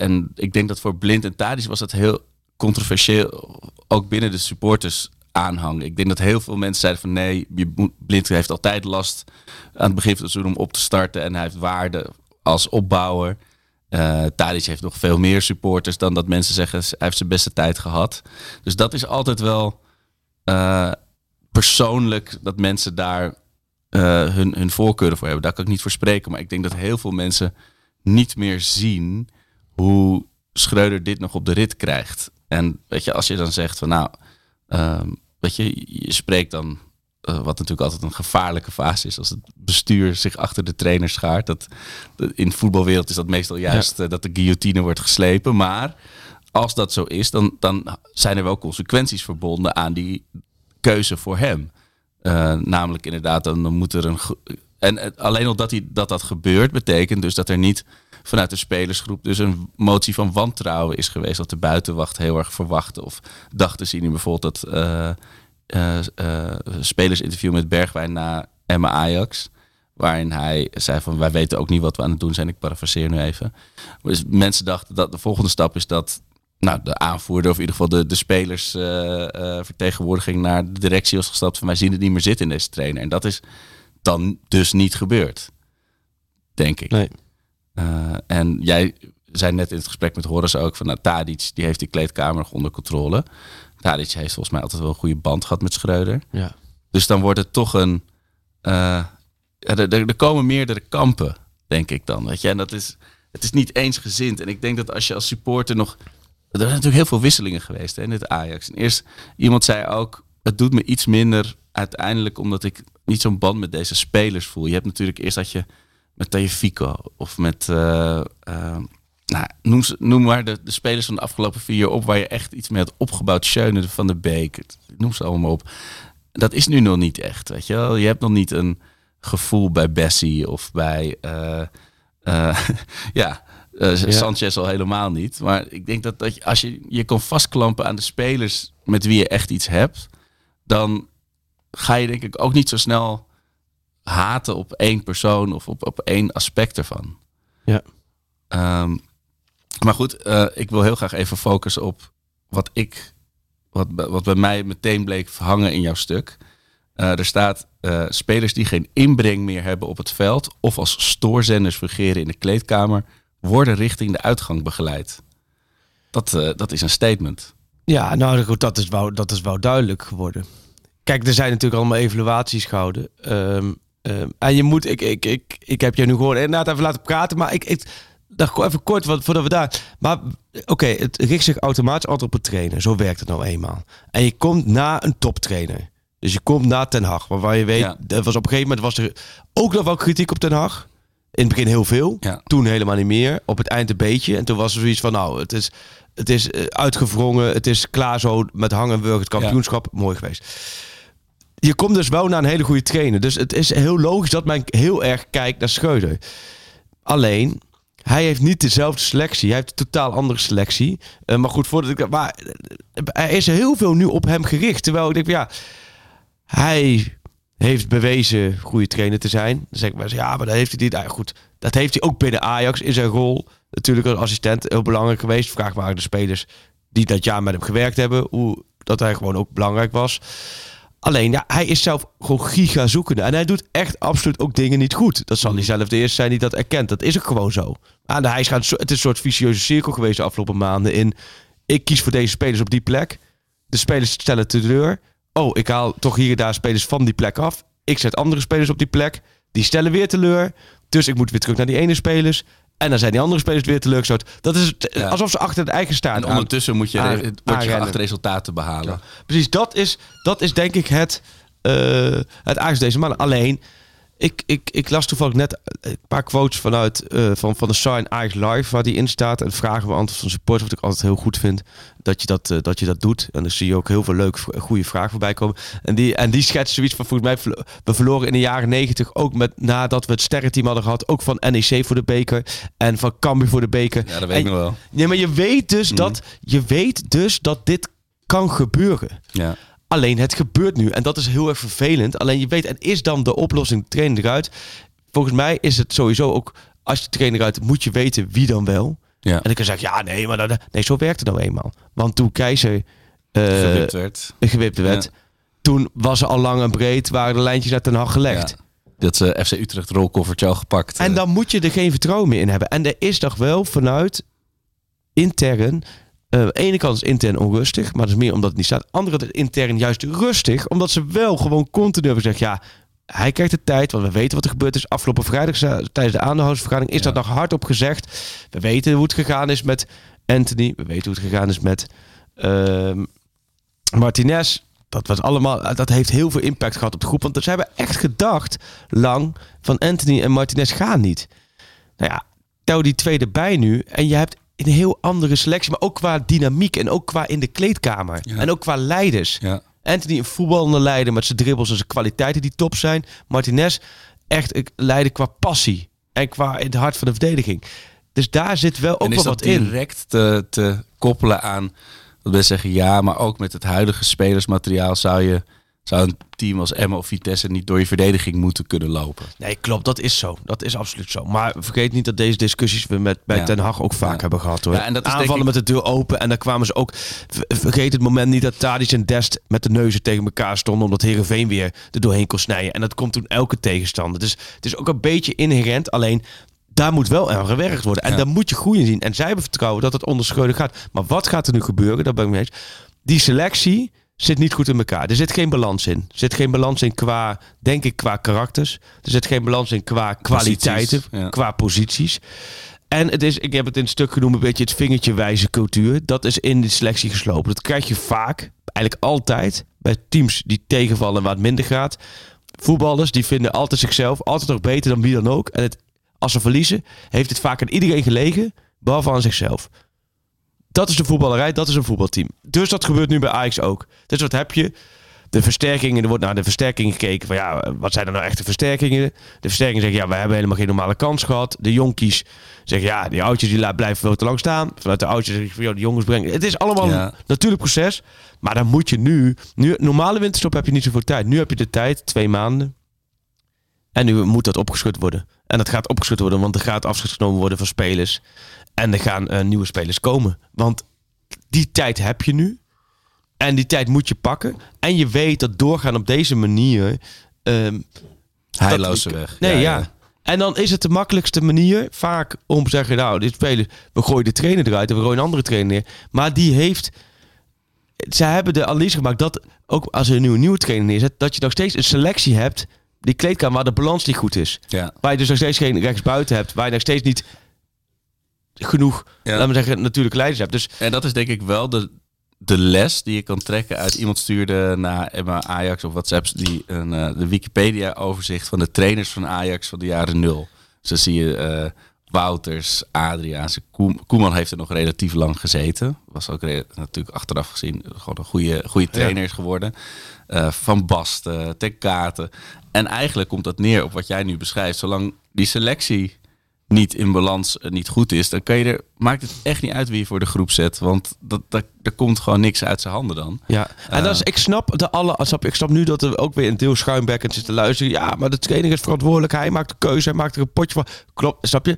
en ik denk dat voor Blind en Tadic was dat heel controversieel, ook binnen de supporters aanhang. Ik denk dat heel veel mensen zeiden van nee, Blind heeft altijd last aan het begin van het seizoen om op te starten en hij heeft waarde als opbouwer. Uh, heeft nog veel meer supporters dan dat mensen zeggen hij heeft zijn beste tijd gehad. Dus dat is altijd wel persoonlijk dat mensen daar hun, hun voorkeuren voor hebben. Daar kan ik niet voor spreken. Maar ik denk dat heel veel mensen niet meer zien hoe Schreuder dit nog op de rit krijgt. En weet je, als je dan zegt van nou, um, weet je, je spreekt dan, uh, wat natuurlijk altijd een gevaarlijke fase is, als het bestuur zich achter de trainer schaart. Dat, in de voetbalwereld is dat meestal juist ja. uh, dat de guillotine wordt geslepen. Maar als dat zo is, dan, dan zijn er wel consequenties verbonden aan die keuze voor hem. Uh, namelijk inderdaad, dan, moet er een. En alleen al dat, hij, dat dat gebeurt, betekent dus dat er niet vanuit de spelersgroep dus een motie van wantrouwen is geweest. Dat de buitenwacht heel erg verwachtte. Of dacht te zien in bijvoorbeeld dat uh, uh, spelersinterview met Bergwijn na Emma Ajax. Waarin hij zei van wij weten ook niet wat we aan het doen zijn. Ik parafraseer nu even. Dus mensen dachten dat de volgende stap is dat nou, de aanvoerder, of in ieder geval de, de spelersvertegenwoordiging uh, uh, naar de directie was gestapt van wij zien het niet meer zitten in deze trainer. En dat is dan dus niet gebeurd. Denk ik. Nee. Uh, en jij zei net in het gesprek met Horace ook van nou, Tadic, die heeft die kleedkamer nog onder controle. Tadic heeft volgens mij altijd wel een goede band gehad met Schreuder. Ja. Dus dan wordt het toch een, eh, er, er er komen meerdere kampen, denk ik dan. Weet je? En dat is, het is niet eensgezind. En ik denk dat als je als supporter nog... Er zijn natuurlijk heel veel wisselingen geweest hè, in dit Ajax. En eerst, iemand zei ook, het doet me iets minder uiteindelijk omdat ik niet zo'n band met deze spelers voel. Je hebt natuurlijk eerst dat je met Tagliafico of met... eh, eh, nou, noem, noem maar de, spelers van de afgelopen vier jaar op waar je echt iets mee had opgebouwd. Schöne van de Beek, het- noem ze allemaal op. Dat is nu nog niet echt, weet je wel. Je hebt nog niet een gevoel bij Bessie of bij... eh, (laughs) eh, ja, Sanchez al helemaal niet. Maar ik denk dat, dat je, als je je kan vastklampen aan de spelers met wie je echt iets hebt... dan ga je denk ik ook niet zo snel haten op één persoon of op, op één aspect ervan. Ja. Ehm, maar goed, eh, ik wil heel graag even focussen op wat ik, wat, bij- wat bij mij meteen bleek hangen in jouw stuk. Eh, er staat spelers die geen inbreng meer hebben op het veld of als stoorzenders fungeren in de kleedkamer, worden richting de uitgang begeleid. Dat, eh, dat is een statement. Ja, nou goed, dat is, wel, dat is wel duidelijk geworden. Kijk, er zijn natuurlijk allemaal evaluaties gehouden. Ehm, ehm, en je moet, ik, ik, ik, ik heb je nu gewoon inderdaad even laten praten, maar ik, ik dacht gewoon even kort, wat, voordat we daar... Maar oké, het richt zich automatisch altijd op het trainen. Zo werkt het nou eenmaal. En je komt na een toptrainer. Dus je komt na Ten Hag, waarvan je weet, Ja. er was op een gegeven moment was er ook nog wel kritiek op Ten Hag. In het begin heel veel, Ja. toen helemaal niet meer. Op het eind een beetje. En toen was er zoiets van, nou, het is, het is eh, uitgewrongen. Het is klaar zo met hang en wurg het kampioenschap. Mooi geweest. Je komt dus wel naar een hele goede trainer. Dus het is heel logisch dat men heel erg kijkt naar Schreuder. Alleen, hij heeft niet dezelfde selectie. Hij heeft een totaal andere selectie. Eh, maar goed, voordat ik... Maar eh, er is heel veel nu op hem gericht. Terwijl ik denk, ja... Hij heeft bewezen goede trainer te zijn. Dan zeg ik maar, ja, maar dat heeft hij niet. Nou, goed, dat heeft hij ook binnen Ajax in zijn rol. Natuurlijk als assistent heel belangrijk geweest. Vraag waren de spelers die dat jaar met hem gewerkt hebben. Hoe dat hij gewoon ook belangrijk was. Alleen, ja, hij is zelf gewoon giga zoekende. En hij doet echt absoluut ook dingen niet goed. Dat zal hij zelf de eerste zijn die dat erkent. Dat is ook gewoon zo. En hij is gaan, het is een soort vicieuze cirkel geweest de afgelopen maanden. In, ik kies voor deze spelers op die plek. De spelers stellen teleur. Oh, ik haal toch hier en daar spelers van die plek af. Ik zet andere spelers op die plek. Die stellen weer teleur. Dus ik moet weer terug naar die ene spelers. En dan zijn die andere spelers weer teleurgesteld. Dat is het, Ja. alsof ze achter het eigen staart En aan- ondertussen moet je, aan- je geacht resultaten behalen. Precies, dat is, dat is denk ik het, eh het deze maanden. Alleen, ik, ik, ik las toevallig net een paar quotes vanuit eh, van, van de sign Ajax Live, waar die in staat. En vragen we antwoord van supporters, wat ik altijd heel goed vind, dat je dat, eh, dat, je dat doet. En dan zie je ook heel veel leuke, goede vragen voorbij komen. En die, en die schetst zoiets van, volgens mij, we verloren in de jaren negentig ook met, nadat we het sterrenteam hadden gehad, ook van NEC voor de beker en van Cambuur voor de beker. Ja, dat weet ik nog wel. Nee, maar je weet dus dat, je weet dus dat dit kan gebeuren. Ja. Alleen het gebeurt nu en dat is heel erg vervelend. Alleen je weet, en is dan de oplossing trainer eruit? Volgens mij is het sowieso ook, als je de trainer eruit moet je weten wie dan wel. Ja. En ik kan zeggen, ja nee, maar dat, nee, zo werkt het nou eenmaal. Want toen Keizer eh Gewipt werd. gewipt werd, Ja. toen was er al lang en breed, waren de lijntjes uit Den Haag gelegd. Ja. Dat ze FC Utrecht rolkoffertje al gepakt. En eh. dan moet je er geen vertrouwen meer in hebben. En er is toch wel vanuit intern. Aan de ene kant is intern onrustig, maar dat is meer omdat het niet staat. Aan de andere kant is intern juist rustig, omdat ze wel gewoon continu hebben gezegd: ja, hij krijgt de tijd, want we weten wat er gebeurd is. Afgelopen vrijdag tijdens de aandeelhoudersvergadering is Ja. dat nog hardop gezegd. We weten hoe het gegaan is met Anthony, we weten hoe het gegaan is met ehm, Martinez. Dat, was allemaal, dat heeft heel veel impact gehad op de groep. Want ze hebben echt gedacht, lang, van Anthony en Martinez gaan niet. Nou ja, tel die twee erbij nu. En je hebt een heel andere selectie. Maar ook qua dynamiek en ook qua in de kleedkamer. Ja. En ook qua leiders. Ja. Anthony een voetballende leider met zijn dribbles en zijn kwaliteiten die top zijn. Martinez echt een leider qua passie. En qua in het hart van de verdediging. Dus daar zit wel ook wel wat in. direct te, te koppelen aan... Dat wil zeggen, ja, maar ook met het huidige spelersmateriaal... zou, je, zou een team als Emma of Vitesse niet door je verdediging moeten kunnen lopen. Nee, klopt. Dat is zo. Dat is absoluut zo. Maar vergeet niet dat deze discussies we met bij Ja. Ten Hag ook vaak Ja. hebben gehad. Hoor. Ja, en dat Aanvallen ik- met de deur open. En dan kwamen ze ook... ver- Vergeet het moment niet dat Tadic en Dest met de neuzen tegen elkaar stonden. Omdat Heerenveen weer er doorheen kon snijden. En dat komt toen elke tegenstander. Dus het is ook een beetje inherent. Alleen... Daar moet wel aan gewerkt worden. En daar moet je groei in zien. En zij hebben vertrouwen dat het onder Schreuder gaat. Maar wat gaat er nu gebeuren? Daar ben ik mee eens. Die selectie zit niet goed in elkaar. Er zit geen balans in. Er zit geen balans in qua, denk ik, qua karakters. Er zit geen balans in qua kwaliteiten, Posities, ja. qua posities. En het is, ik heb het in het stuk genoemd, een beetje het vingertje wijze cultuur. Dat is in de selectie geslopen. Dat krijg je vaak, eigenlijk altijd, bij teams die tegenvallen en waar het minder gaat. Voetballers die vinden altijd zichzelf altijd nog beter dan wie dan ook. En het, als ze verliezen, heeft het vaak aan iedereen gelegen, behalve aan zichzelf. Dat is de voetballerij, dat is een voetbalteam. Dus dat gebeurt nu bij Ajax ook. Dus wat heb je? De versterkingen, er wordt naar de versterkingen gekeken. Van ja, wat zijn er nou echte versterkingen? De versterkingen zeggen, ja, we hebben helemaal geen normale kans gehad. De jonkies zeggen, ja, die oudjes die blijven veel te lang staan. Vanuit de oudjes zeggen, ja, de jongens brengen. Het is allemaal Ja. een natuurlijk proces. Maar dan moet je nu, nu, normale winterstop heb je niet zoveel tijd. Nu heb je de tijd, twee maanden. En nu moet dat opgeschud worden. En dat gaat opgeschud worden, want er gaat afscheid genomen worden van spelers. En er gaan eh, nieuwe spelers komen. Want die tijd heb je nu. En die tijd moet je pakken. En je weet dat doorgaan op deze manier. ehm, Heilloze weg. Nee, ja, En dan is het de makkelijkste manier vaak om te zeggen, nou, dit spelen, we gooien de trainer eruit en we gooien een andere trainer neer. Maar die heeft, ze hebben de analyse gemaakt dat ook als er nu een nieuwe trainer neerzet, dat je nog steeds een selectie hebt, die kleedkamer waar de balans niet goed is. Ja. Waar je dus nog steeds geen rechtsbuiten hebt, waar je nog steeds niet genoeg, Ja. laten we zeggen, natuurlijke leiders hebt. Dus En dat is denk ik wel de, de les die je kan trekken uit iemand stuurde naar Emma Ajax of WhatsApps die een, eh, de Wikipedia overzicht van de trainers van Ajax van de jaren nul. Dus dan zie je eh, Wouters, Adriaanse, Koem, Koeman heeft er nog relatief lang gezeten. Was ook natuurlijk achteraf gezien gewoon een goede, goede trainer is geworden. Eh, van Basten, Ten Katen. En eigenlijk komt dat neer op wat jij nu beschrijft. Zolang die selectie niet in balans eh, niet goed is, dan kan je er, maakt het echt niet uit wie je voor de groep zet. Want dat, dat, er komt gewoon niks uit zijn handen dan. Ja, en dat is, ik snap de alle, snap, ik snap nu dat er ook weer een deel schuimbekkend zit te luisteren. Ja, maar de trainer is verantwoordelijk. Hij maakt de keuze, hij maakt er een potje van. Klopt, snap je?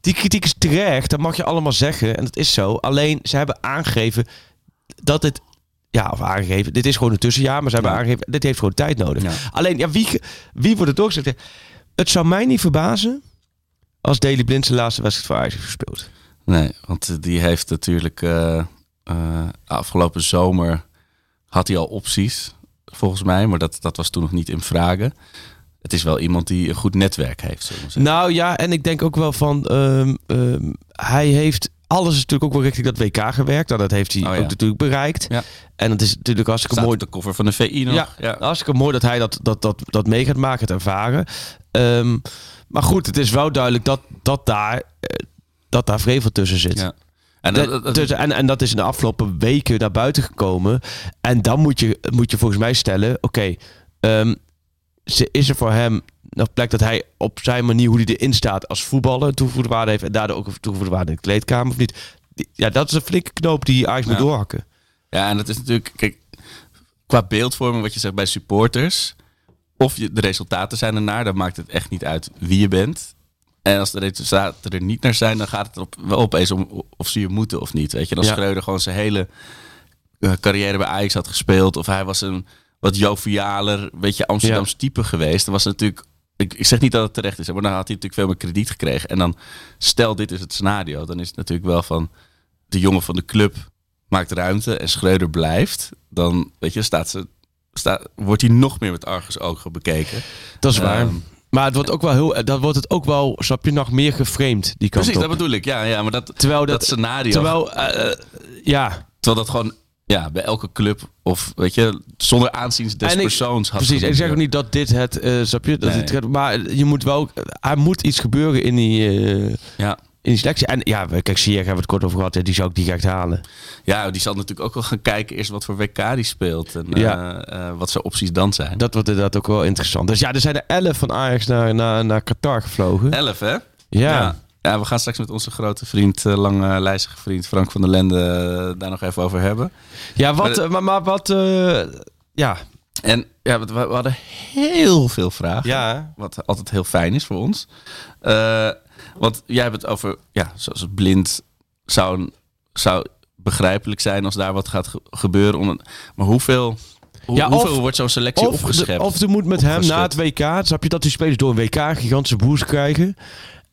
Die kritiek is terecht, dat mag je allemaal zeggen. En dat is zo. Alleen, ze hebben aangegeven dat het... Ja, of aangegeven. Dit is gewoon een tussenjaar, maar ze hebben Ja. aangegeven... Dit heeft gewoon tijd nodig. Ja. Alleen, ja, wie, wie wordt het doorgezet? Het zou mij niet verbazen als Daley Blind zijn laatste wedstrijd voor Ajax heeft gespeeld. Nee, want eh, die heeft natuurlijk eh, eh, afgelopen zomer had hij al opties, volgens mij. Maar dat, dat was toen nog niet in vragen. Het is wel iemand die een goed netwerk heeft. Nou ja, en ik denk ook wel van... ehm, ehm, hij heeft alles is natuurlijk ook wel richting dat WK gewerkt. Nou, dat heeft hij Oh ja. ook natuurlijk bereikt. Ja. En het is natuurlijk hartstikke Staat mooi... de koffer van de VI nog. Ja, ja. hartstikke mooi dat hij dat, dat, dat, dat mee gaat maken, het ervaren. Ehm, maar goed, het is wel duidelijk dat, dat, daar, eh, dat daar vrevel tussen zit. Ja. En, dat- dat- en, en dat is in de afgelopen weken naar buiten gekomen. En dan moet je, moet je volgens mij stellen: oké, ehm, ze- is er voor hem nog plek dat hij op zijn manier, hoe hij erin staat als voetballer, een toegevoegde waarde heeft en daardoor ook een toegevoegde waarde in de kleedkamer of niet? Ja, dat is een flinke knoop die Ajax moet Ja. doorhakken. Ja, en dat is natuurlijk, kijk, qua beeldvorming, wat je zegt bij supporters, of je, de resultaten zijn ernaar, dan maakt het echt niet uit wie je bent. En als de resultaten er niet naar zijn, dan gaat het op, wel opeens om of ze je moeten of niet. Weet je, als Ja. Schreuder gewoon zijn hele eh, carrière bij Ajax had gespeeld, of hij was een wat jovialer, beetje Amsterdams type geweest, dan was het natuurlijk. Ik, ik zeg niet dat het terecht is, maar dan had hij natuurlijk veel meer krediet gekregen. En dan, stel dit is het scenario, dan is het natuurlijk wel van de jongen van de club maakt ruimte en Schreuder blijft, dan weet je, staat ze, staat, wordt hij nog meer met argusogen bekeken. Dat is waar. Ehm, Maar het wordt ook wel heel, dat wordt het ook wel, snap je, nog meer geframed die kant Precies, op. dat bedoel ik. Ja, ja maar dat, Terwijl dat, dat, scenario. terwijl, eh, eh, ja, terwijl dat gewoon ja, bij elke club of weet je, zonder aanzien des En persoons had Precies, ik zeg ook niet dat dit het, eh snap je, dat Nee. dit, maar je moet wel, er moet iets gebeuren in die, eh, Ja. in die selectie. En ja, kijk, zie hebben we het kort over gehad, die zou ik die echt halen. ja, die zal natuurlijk ook wel gaan kijken eerst wat voor WK die speelt en Ja. eh, eh, wat zijn opties dan zijn. Dat wordt inderdaad ook wel interessant. Dus ja, er zijn er elf van Ajax naar, naar, naar Qatar gevlogen. Elf, hè? Ja. ja. Ja, we gaan straks met onze grote vriend, eh, lange lijstige vriend Frank van der Lende eh, daar nog even over hebben. Ja, wat, Maar eh, maar, maar wat, ja. En ja, we, we hadden heel veel vragen. Ja. Wat altijd heel fijn is voor ons. Want jij hebt het over, ja, zoals het blind zou, zou begrijpelijk zijn als daar wat gaat ge- gebeuren. Om, maar hoeveel, hoe, Ja, of- hoeveel wordt zo'n selectie Of, opgeschept? de- of er moet met hem na het WK, snap je dat die spelers door een WK een gigantische boost krijgen.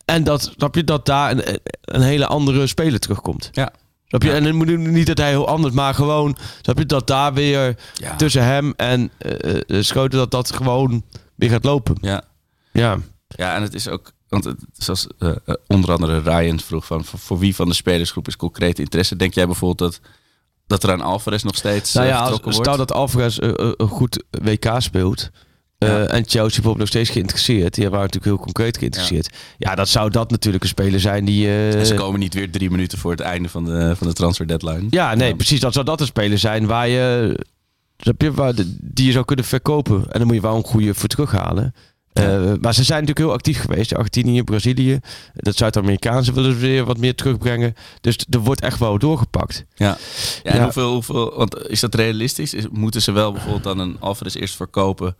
En dat, snap je, dat daar een, een hele andere speler terugkomt. Ja. Snap je? Ja. En dan moet niet dat hij heel anders, maar gewoon, snap je, dat daar weer Ja. tussen hem en eh, Schoten, dat dat gewoon weer gaat lopen. Ja. Ja. Ja, en het is ook, want het, zoals eh, onder andere Ryan vroeg van, voor, voor wie van de spelersgroep is concreet interesse? Denk jij bijvoorbeeld dat, dat er aan Alvarez nog steeds Nou ja, als, wordt? stel dat Alvarez een goed WK speelt. Eh, Ja. En Chelsea bijvoorbeeld nog steeds geïnteresseerd. Die waren natuurlijk heel concreet geïnteresseerd. Ja, dat zou dat natuurlijk een speler zijn die... eh, En ze komen niet weer drie minuten voor het einde van de, van de transfer deadline. Ja, nee, precies. Dat zou dat een speler zijn waar je, die je zou kunnen verkopen. En dan moet je wel een goede voor terughalen. Eh, maar ze zijn natuurlijk heel actief geweest. Argentinië, Brazilië. Dat Zuid-Amerikaanse willen ze weer wat meer terugbrengen. Dus er wordt echt wel doorgepakt. Ja. ja, en. Hoeveel, hoeveel, want is dat realistisch? Is, moeten ze wel bijvoorbeeld dan een Alvarez eerst verkopen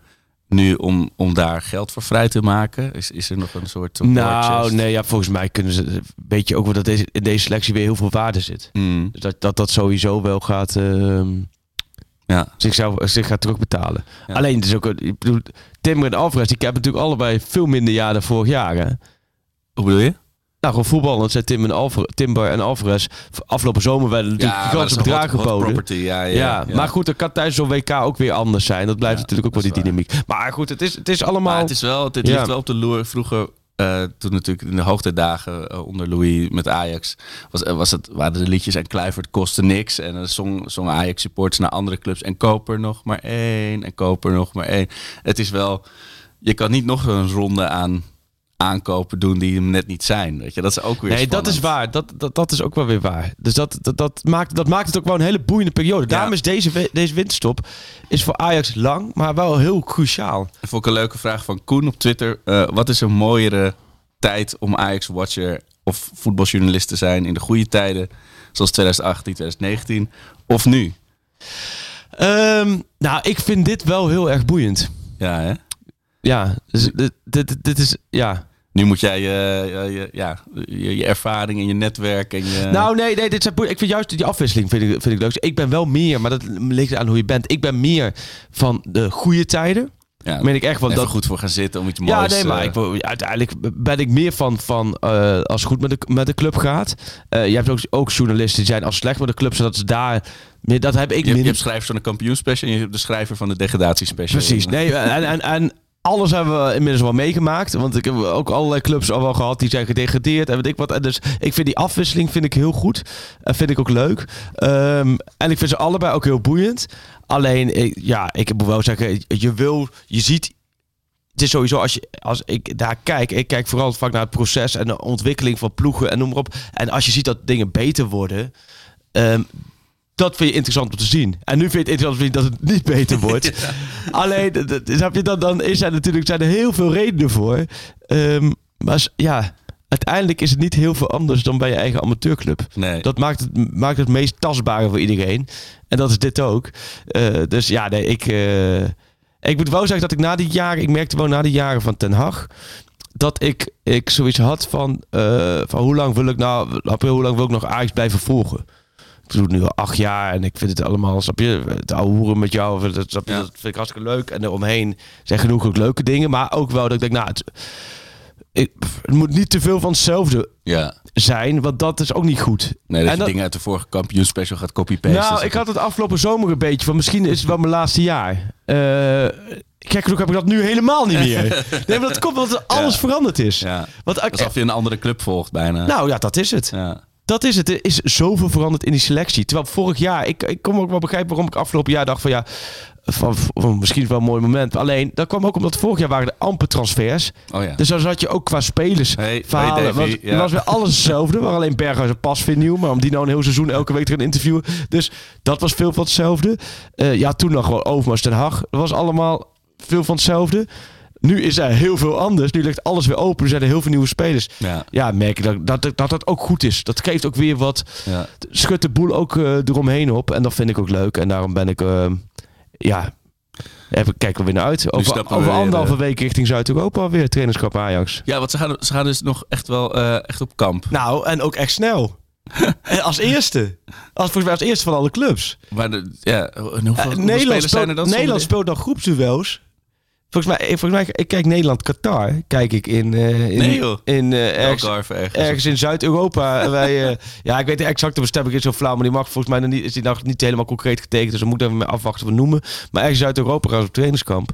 nu om, om daar geld voor vrij te maken? Is, is er nog een soort Nou, chest? nee, ja, volgens mij kunnen ze. Weet je ook wel dat deze, in deze selectie weer heel veel waarde zit. Hmm, Dus dat dat, dat sowieso wel gaat. ehm, ja. zichzelf zich gaat terugbetalen. Ja. Alleen, het is ook, ik bedoel, Timber en Alvarez, die hebben natuurlijk allebei veel minder jaar dan vorig jaar. Hè? Hoe bedoel je? Nou, gewoon voetballend zijn Tim en Alvar, Timber en Alvarez afgelopen zomer werden natuurlijk een hot- bedragen geboden. ja, Ja, ja, maar goed, dat kan tijdens zo'n WK ook weer anders zijn. Dat blijft Ja, natuurlijk ook wel die dynamiek. Maar goed, het is, het is allemaal... Maar het is wel, dit Ja. ligt wel op de loer. Vroeger, eh, toen natuurlijk in de hoogtijdagen eh, onder Louis met Ajax, was, eh, was het, waren de liedjes en Kluivert kostte niks. En dan zong, zongen Ajax supporters naar andere clubs. En koop er nog maar één, en koop er nog maar één. Het is wel, je kan niet nog een ronde aan aankopen doen die hem net niet zijn. Weet je, dat is ook weer Nee, dat is waar. Dat, dat, dat is ook wel weer waar. Dus dat, dat, dat, maakt, dat maakt het ook wel een hele boeiende periode. Daarom is deze, deze winterstop is voor Ajax lang, maar wel heel cruciaal. Vond ik een leuke vraag van Koen op Twitter. Eh, wat is een mooiere tijd om Ajax-watcher of voetbaljournalist te zijn in de goede tijden, zoals 2018, 2019, of nu? Ehm, nou, ik vind dit wel heel erg boeiend. Ja, hè? Ja, dus dit, dit, dit is... Ja. Nu moet jij je, je, je- ja, je, je ervaring en je netwerk en je... Nou, nee, nee, dit zijn. Ik vind juist die afwisseling vind ik, vind ik leuk. Ik ben wel meer, maar dat ligt aan hoe je bent. Ik ben meer van de goede tijden. ja, meen ik echt wel dat- goed voor gaan zitten om iets Ja, moois... nee, maar eh, ik, uiteindelijk ben ik meer van, van eh, als het goed met de, met de club gaat. Eh, je hebt ook, ook journalisten die zijn als slecht met de club, zodat ze daar... Meer, dat heb ik je, je hebt schrijvers van de kampioenspecial en je hebt de schrijver van de degradatiespecial. Precies. Nee, en, en, en alles hebben we inmiddels wel meegemaakt. Want ik heb ook allerlei clubs al wel gehad die zijn gedegradeerd en weet ik wat. En dus ik vind die afwisseling vind ik heel goed. En vind ik ook leuk. Ehm, en ik vind ze allebei ook heel boeiend. Alleen, ik- ja, ik moet wel zeggen, je wil, je ziet het is sowieso als, je, als ik daar kijk, ik kijk vooral vaak naar het proces en de ontwikkeling van ploegen en noem maar op. En als je ziet dat dingen beter worden, ehm, dat vind je interessant om te zien. En nu vind je het interessant om te zien dat het niet beter wordt. (laughs) Alleen, snap je, dan, dan is er natuurlijk zijn er heel veel redenen voor. Ehm, maar ja, uiteindelijk is het niet heel veel anders dan bij je eigen amateurclub. Nee. Dat maakt het, maakt het meest tastbare voor iedereen. En dat is dit ook. Eh, dus ja, nee, ik, eh, ik moet wel zeggen dat ik na die jaren, ik merkte wel na die jaren van Ten Hag, dat ik, ik zoiets had van, eh, van hoe lang wil ik nou, hoe lang wil ik nog Ajax blijven volgen? Ik doe het nu al acht jaar en ik vind het allemaal, snap je, het ouwe hoeren met jou, dat, snap je, Ja. dat vind ik hartstikke leuk. En eromheen zijn genoeg ook leuke dingen, maar ook wel dat ik denk, nou, het, ik, het moet niet te veel van hetzelfde Ja. zijn, want dat is ook niet goed. Nee, dat En je dat- dingen uit de vorige kampioenspecial gaat copy-pasten. nou, ik had het afgelopen zomer een beetje van misschien is het wel mijn laatste jaar. Eh Kijk, genoeg heb ik dat nu helemaal niet meer. (laughs) Nee, maar dat komt omdat alles Ja. veranderd is. Ja. Want, Alsof je een andere club volgt bijna. nou ja, dat is het. ja. Dat is het. Er is zoveel veranderd in die selectie. Terwijl vorig jaar, ik, ik kom ook wel begrijpen waarom ik afgelopen jaar dacht van ja, van, van misschien wel een mooi moment. Alleen, dat kwam ook omdat vorig jaar waren er amper transfers. Oh ja. Dus dan zat je ook qua spelers Hey, verhalen. hey was, ja. was weer alles hetzelfde. Maar alleen Berghuis en Pas weer nieuw. Maar om die nou een heel seizoen elke week te gaan interviewen. Dus dat was veel van hetzelfde. Eh, ja, toen nog gewoon Overmars ten Hag. Dat was allemaal veel van hetzelfde. Nu is er heel veel anders. Nu ligt alles weer open. Er zijn er heel veel nieuwe spelers. Ja. Ja, merk ik dat dat, dat dat ook goed is. Dat geeft ook weer wat... Ja. Schudt de boel ook eh, eromheen op. En dat vind ik ook leuk. En daarom ben ik... eh, ja... Even kijken we weer naar uit. Over, over weer, anderhalve eh, week richting Zuid-Europa weer trainerschap Ajax. Ja, want ze gaan, ze gaan dus nog echt wel echt op kamp. Nou, en ook echt snel. (laughs) En als eerste. Als, volgens mij als eerste van alle clubs. Maar de, ja, hoeveel, Nederland spelers speelt, zijn er dan? Nederland speelt dan groepsduels. Volgens mij, volgens mij, ik kijk Nederland-Qatar. Kijk ik in, eh, in, Nee, in eh, ergens, ergens. ergens in Zuid-Europa. (laughs) Wij, eh, ja, ik weet de exacte bestemming is zo flauw, maar die mag volgens mij nog niet, is die nog niet helemaal concreet getekend. Dus we moeten even afwachten wat we noemen. Maar ergens in Zuid-Europa gaan ze op trainingskamp.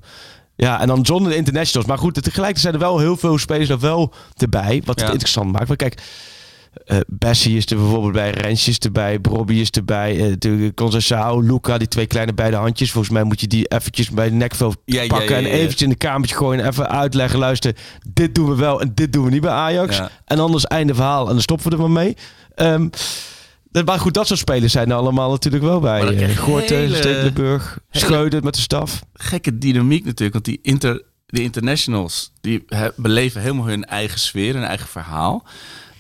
Ja, en dan zonder de internationals. Maar goed, tegelijkertijd zijn er wel heel veel spelers er wel erbij. Wat het Ja. interessant maakt. Maar kijk, eh Bessie is er bijvoorbeeld bij, Rensje is erbij, Brobby is erbij, eh natuurlijk Conceição, Luca, die twee kleine beide handjes. Volgens mij moet je die eventjes bij de nekvel Ja, pakken ja, ja, en eventjes in de kamertje gooien en even uitleggen. Luister, dit doen we wel en dit doen we niet bij Ajax. Ja. En anders einde verhaal en dan stoppen we er maar mee. Ehm, dat- maar goed, dat soort spelers zijn er allemaal natuurlijk wel bij. Maar Eh, Gorten, hele- Stekelenburg, met de staf. gekke dynamiek natuurlijk. Want die inter, de internationals die he- beleven helemaal hun eigen sfeer, hun eigen verhaal.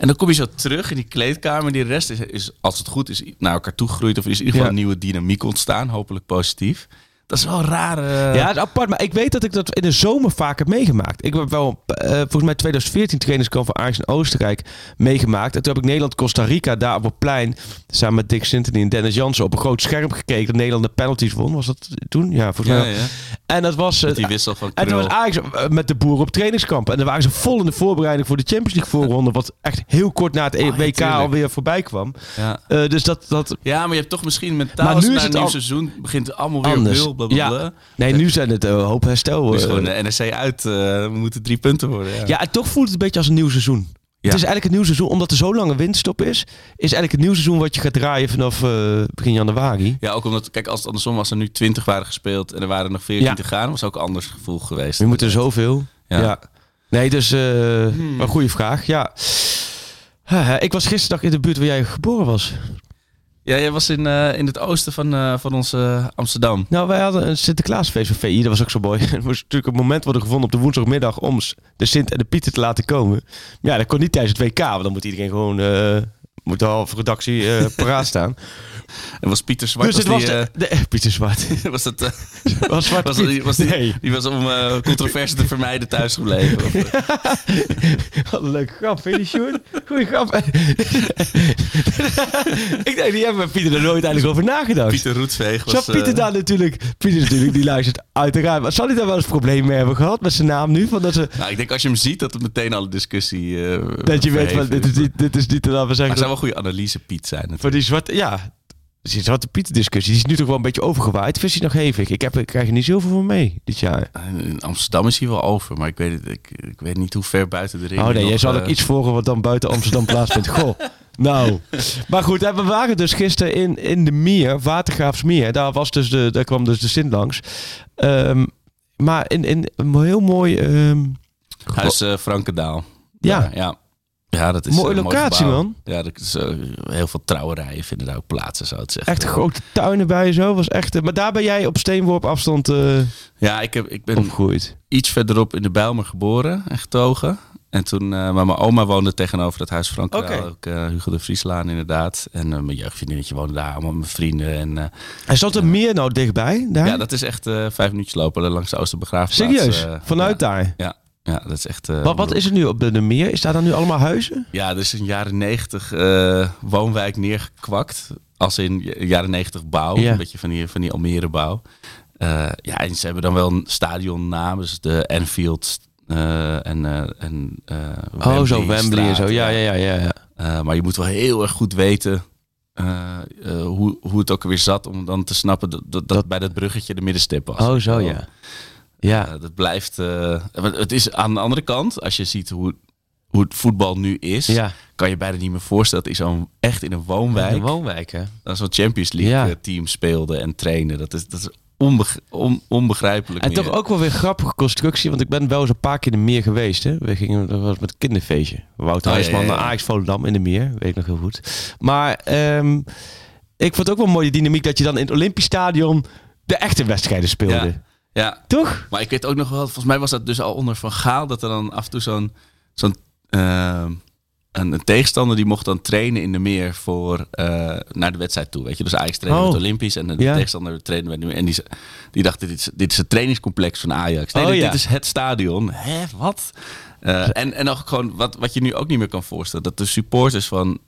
En dan kom je zo terug in die kleedkamer. Die rest is, is als het goed is, naar elkaar toegegroeid. Of is in ieder geval Ja. een nieuwe dynamiek ontstaan. Hopelijk positief. Dat is wel rare... Ja, het is apart. Maar ik weet dat ik dat in de zomer vaak heb meegemaakt. Ik heb wel, eh, volgens mij 2014 trainingskamp van Ajax in Oostenrijk meegemaakt. En toen heb ik Nederland-Costa Rica daar op het plein, samen met Dick Sintony en Dennis Jansen, op een groot scherm gekeken. Dat Nederland de penalties won. Was dat toen? Ja, volgens mij. ja, wel. ja. En dat was... Met eh, die wissel van en toen was Ajax eh, met de boeren op trainingskamp. En dan waren ze vol in de voorbereiding voor de Champions League voorronde. Wat echt heel kort na het ja, WK tuurlijk. alweer voorbij kwam. Ja. Eh, dus dat, dat, ja, maar je hebt toch misschien mentaal... Maar als nu is een het nieuw al- seizoen begint het allemaal weer Anders. op blablabla. Nee, nu zijn het een hoop herstel. Dus eh, gewoon de NRC uit. eh, we moeten drie punten worden. Ja. Ja, en toch voelt het een beetje als een nieuw seizoen. Ja. Het is eigenlijk een nieuw seizoen, omdat er zo lang een winterstop is. Is eigenlijk het nieuw seizoen wat je gaat draaien vanaf eh, begin januari. Ja, ook omdat, kijk, als het andersom was er nu 20 waren gespeeld en er waren nog 14 Ja. te gaan, was ook een anders gevoel geweest. Je moet er zoveel. Ja. Ja. Nee, dus eh een goede vraag. Ja. Ik was gisteren in de buurt waar jij geboren was. Ja, jij was in, eh, in het oosten van, eh, van ons eh, Amsterdam. Nou, wij hadden een Sinterklaasfeest van VI. Dat was ook zo mooi. (laughs) Er moest natuurlijk een moment worden gevonden op de woensdagmiddag om de Sint en de Pieter te laten komen. Maar ja, dat kon niet tijdens het WK, want dan moet iedereen gewoon... moet de halve redactie (laughs) paraat staan. En was Pieter Zwart. dus het was die, de, de, (laughs) Pieter Zwart. was dat, was Zwart was, die, was die, Nee. die was om controverse te vermijden thuis gebleven. Of, eh, Wat een leuke grap, vind je Sjoerd? Goeie grap. (laughs) ik denk, die hebben Pieter er nooit eigenlijk over nagedacht. Pieter Roetsveeg was... Zou Pieter eh, daar natuurlijk... Pieter natuurlijk, die luistert uiteraard. Maar zou hij daar wel eens problemen mee hebben gehad met zijn naam nu? Van dat, ze, nou, ik denk als je hem ziet, dat het meteen alle discussie eh dat je weet, van, dit is dit is niet, laten we Maar zeggen... het zou wel een goede analyse Piet zijn. natuurlijk. Voor die zwarte... Ja, die zwarte Pieter discussie. Die is nu toch wel een beetje overgewaaid. Is hij nog hevig? Ik, heb, ik krijg er niet zoveel van mee dit jaar. In Amsterdam is hij wel over, maar ik weet, het, ik, ik weet niet hoe ver buiten de ring. Oh nee, nog, jij zal ook eh, iets volgen wat dan buiten Amsterdam (laughs) plaatsvindt. Goh. Nou, maar goed, we waren dus gisteren in, in de Meer, Watergraafsmeer. Daar, was dus de, daar kwam dus de Sint langs. Ehm, maar in, in een heel mooi, ehm, Huis eh Frankendaal. Ja. ja. ja. Ja, dat is Mooie een locatie, man. Ja, dat is, eh, heel veel trouwerijen vinden daar ook plaatsen, zou het zeggen. echt grote tuinen bij je zo. Was echt, eh, maar daar ben jij op steenworp afstand eh Ja, ik, heb, ik ben opgegroeid. iets verderop in de Bijlmer geboren en getogen. En toen, maar mijn oma woonde tegenover dat huis Frankendaal. Oké. Ook Hugo de Vrieslaan inderdaad. En mijn jeugdvriendinnetje woonde daar, allemaal mijn vrienden. En En zat er meer nou dichtbij? Daar? ja, dat is echt vijf minuutjes lopen langs de Oosterbegraafplaats. Serieus? Vanuit ja, daar? Ja, ja, dat is echt... eh, Wat, wat is er nu op de, de meer? Is daar dan nu allemaal huizen? Ja, er is een jaren negentig eh, woonwijk neergekwakt. Als in jaren negentig bouw. Ja. Een beetje van die, van die Almere bouw. Eh, ja, en ze hebben dan wel een stadionnaam. Dus de Anfield eh, en, en eh, oh, zo Wembley en zo. Ja, ja, ja. ja, ja. Maar je moet wel heel erg goed weten hoe, hoe het ook weer zat. Om dan te snappen dat, dat, dat bij dat bruggetje de middenstip was. Oh, zo ja. Ja. Eh, dat blijft... eh, het is aan de andere kant, als je ziet hoe, hoe het voetbal nu is... Ja. kan je bijna niet meer voorstellen dat hij zo'n echt in een woonwijk... Een woonwijk, hè? dan zo'n Champions League Ja. eh, team speelde en trainde. Dat is, dat is onbeg- on- onbegrijpelijk En meer. toch ook wel weer een grappige constructie, want ik ben wel eens een paar keer in de meer geweest. Hè. We gingen, dat was met een kinderfeestje. Wouter Oh, Huisman ja, naar Ajax Volendam in de meer, weet ik nog heel goed. Maar ehm, ik vond het ook wel mooi de dynamiek dat je dan in het Olympisch Stadion de echte wedstrijden speelde. Ja. Toch? maar ik weet ook nog wel, volgens mij was dat dus al onder Van Gaal, dat er dan af en toe zo'n zo'n eh, een, een tegenstander die mocht dan trainen in de meer voor eh, naar de wedstrijd toe. Weet je, dus Ajax trainde Oh. met Olympisch en de Ja. tegenstander trainde met de meer. En die, die dacht, dit is, dit is het trainingscomplex van Ajax. Nee, Oh, dit, ja. dit is het stadion. Hè, wat? Eh, en, en ook gewoon wat, wat je nu ook niet meer kan voorstellen, dat de supporters van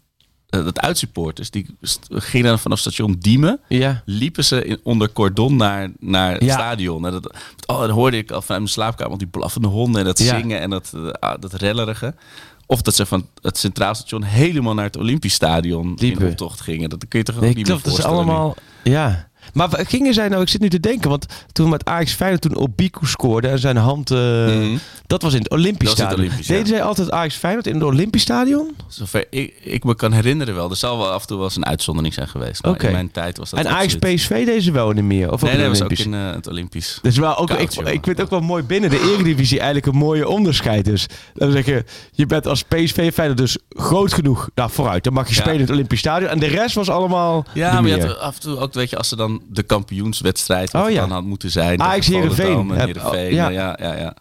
dat uitsupporters, die gingen vanaf station Diemen, Ja. liepen ze in, onder cordon naar, naar het Ja. stadion. En dat, oh, dan hoorde ik al vanuit mijn slaapkamer, want die blaffende honden en dat Ja. zingen en dat, eh, ah, dat rellerige. Of dat ze van het Centraal Station helemaal naar het Olympisch Stadion in optocht gingen. Dat kun je toch ook Nee, niet klopt. meer Dat is voorstellen nu. allemaal... Ja. Maar gingen zij nou... Ik zit nu te denken, want toen met Ajax Feyenoord toen Obiku scoorde en zijn hand... eh, Mhm. Dat was in het Olympisch Dat in het Stadion. Ja. Deden zij altijd Ajax Feyenoord in het Olympisch Stadion? Zover ik, ik me kan herinneren wel. Er zal wel af en toe wel eens een uitzondering zijn geweest. Maar in mijn tijd was dat En Ajax PSV deze wel niet meer? Of Nee, in nee, was ook in eh, het Olympisch. Dus wel ook, Koud, ik, jongen. ik vind het ook wel mooi binnen de Eredivisie eigenlijk een mooie onderscheid. Dus dan zeg je, je bent als PSV Feyenoord dus groot genoeg. Nou, vooruit. Dan mag je Ja. spelen in het Olympisch Stadion. En de rest was allemaal Ja, de maar je had af en toe ook, weet je, als ze dan de kampioenswedstrijd wat Oh, ja. dan had moeten zijn. Ajax tegen Heerenveen. Volendam en Heb- Heerenveen. oh, ja. Ja, ja, ja.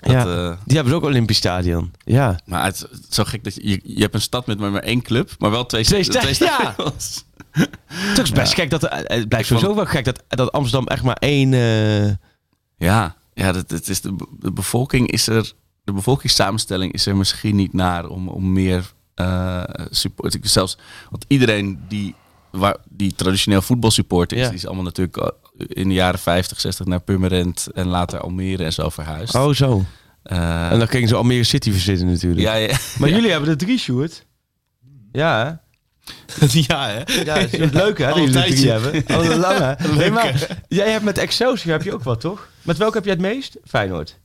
Dat, eh, Die hebben ze ook Olympisch Stadion. Ja. maar het het is zo gek dat je, je, je hebt een stad met maar, maar één club, maar wel twee, Twee twee, sta- stadions. Het is best gek dat er- het blijkt Ik vond- sowieso wel gek dat, dat Amsterdam echt maar één. eh, Ja, ja dat, het is de, de bevolking is er, de bevolkingssamenstelling is er misschien niet naar om, om meer eh support. Ik- Zelfs, want iedereen die, waar, die traditioneel voetbalsupporter is, die is allemaal natuurlijk al in de jaren 50, 60 naar Purmerend en later Almere en zo verhuisd. Oh, zo. Eh, En dan gingen ze Almere City verzitten natuurlijk. ja, ja, Maar jullie hebben er drie, Sjoerd. Ja, hè? (laughs) ja, hè? Ja, het is leuk hè, dat jullie drie tijdje. hebben. Al een (laughs) lange. Nee, maar jij hebt met Excelsior heb je ook wat, toch? Met welke heb jij het meest? Feyenoord.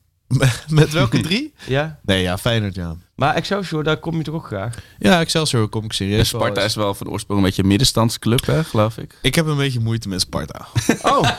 Met welke (laughs) drie? Ja. Nee, ja, Feyenoord, ja. Maar Excelsior, daar kom je toch ook graag? Ja, Excelsior kom ik serieus wel Sparta is wel van oorsprong een beetje een middenstandsclub, hè, geloof ik. Ik heb een beetje moeite met Sparta. (laughs) Oh,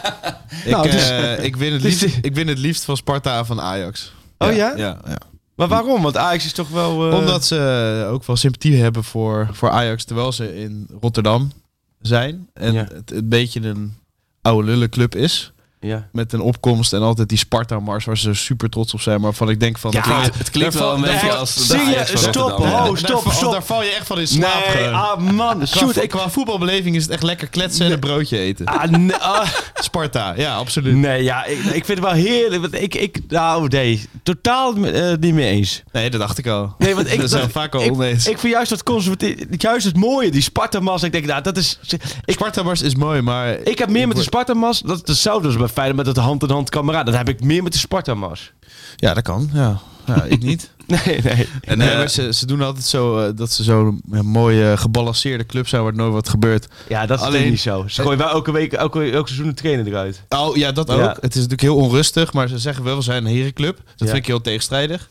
Ik, Nou, dus- eh, ik, win het dus liefst, ik win het liefst van Sparta van Ajax. Oh ja? Ja, ja. maar waarom? Want Ajax is toch wel... eh, Omdat ze ook wel sympathie hebben voor, voor Ajax, terwijl ze in Rotterdam zijn. En Ja. het een beetje een oude lullenclub is. Ja. Met een opkomst en altijd die Sparta-mars waar ze super trots op zijn. Maar van ik denk van... Ja, je- Het klinkt wel een beetje als de Zie je? Stop, ho, daar stop, val- stop. Daar val je echt van in slaap. Nee, ah man. Qua, Shoot, vo- ik... qua voetbalbeleving is het echt lekker kletsen en een broodje eten. Ah, nee, ah, (laughs) Sparta, ja, absoluut. nee, ja, ik, ik vind het wel heerlijk. Want ik, ik, nou, nee, totaal eh, niet mee eens. Nee, dat dacht ik al. Nee, want ik, (laughs) dat zijn vaak al oneens. ik vind juist dat conservatief, juist het mooie, die Sparta-mas. Ik denk, nou, dat is... Ik, Sparta-mars is mooi, maar... ik heb meer met de Sparta-mas, dat is hetzelfde bij Feyenoord met het hand-in-hand kameraad. Dat heb ik meer met de Sparta-mas. Ja, dat kan. Ja, ja (laughs) ik niet. Nee, nee. En, eh, ze, ze doen altijd zo eh, dat ze zo'n mooie gebalanceerde club zijn waar nooit wat gebeurt. Ja, dat is Alleen- niet zo. Ze gooien wel elke week, elke, elk seizoen een trainer eruit. Oh ja, dat ook. Ja. Het is natuurlijk heel onrustig, maar ze zeggen wel we zijn een herenclub. Dat Ja. vind ik heel tegenstrijdig.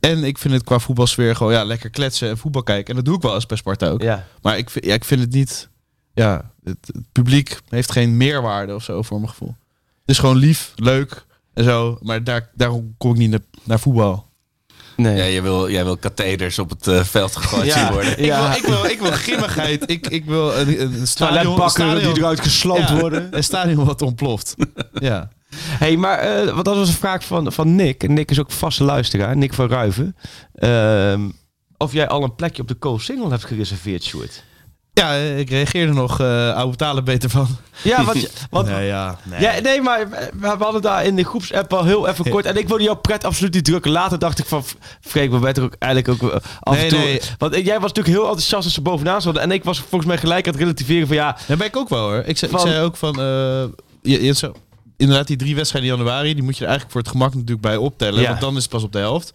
En ik vind het qua voetbalsfeer gewoon ja, lekker kletsen en voetbal kijken. En dat doe ik wel eens bij Sparta ook. Ja. Maar ik, vind- ja, ik vind het niet... Ja, het, het publiek heeft geen meerwaarde of zo voor mijn gevoel. Het is gewoon lief, leuk en zo. Maar daar, daarom kom ik niet naar, naar voetbal. Nee. ja, jij wil, jij wil katheders op het eh, veld gegooid Ja. zien worden. Ja. Ik, wil, ik, wil, ik wil grimmigheid. Ik, ik wil een, een stadion, een Toiletbakken stadion, die eruit gesloopt Ja. worden. een stadion wat ontploft. (laughs) Ja. hey, maar eh, want dat was een vraag van, van Nick. En Nick is ook vaste luisteraar, Nick van Ruiven. Ehm, of jij al een plekje op de co-single hebt gereserveerd, Sjoerd? Ja, eh, ik reageerde nog uh, oude talen beter van. Ja, want, (laughs) je- want Nee, ja. Nee. Ja, nee, maar we hadden daar in de groepsapp al heel even kort. En ik wilde jouw pret absoluut niet drukken. Later dacht ik van, Freek, we werden er ook eigenlijk ook eh, af Nee, en toe... nee. Want jij was natuurlijk heel enthousiast als ze bovenaan stonden. En ik was volgens mij gelijk aan het relativeren van ja... Daar ben ik ook wel hoor. Ik zei, Van- ik zei ook van... eh, je, je, zo, inderdaad, die drie wedstrijden in januari... die moet je er eigenlijk voor het gemak natuurlijk bij optellen. Ja. Want dan is het pas op de helft.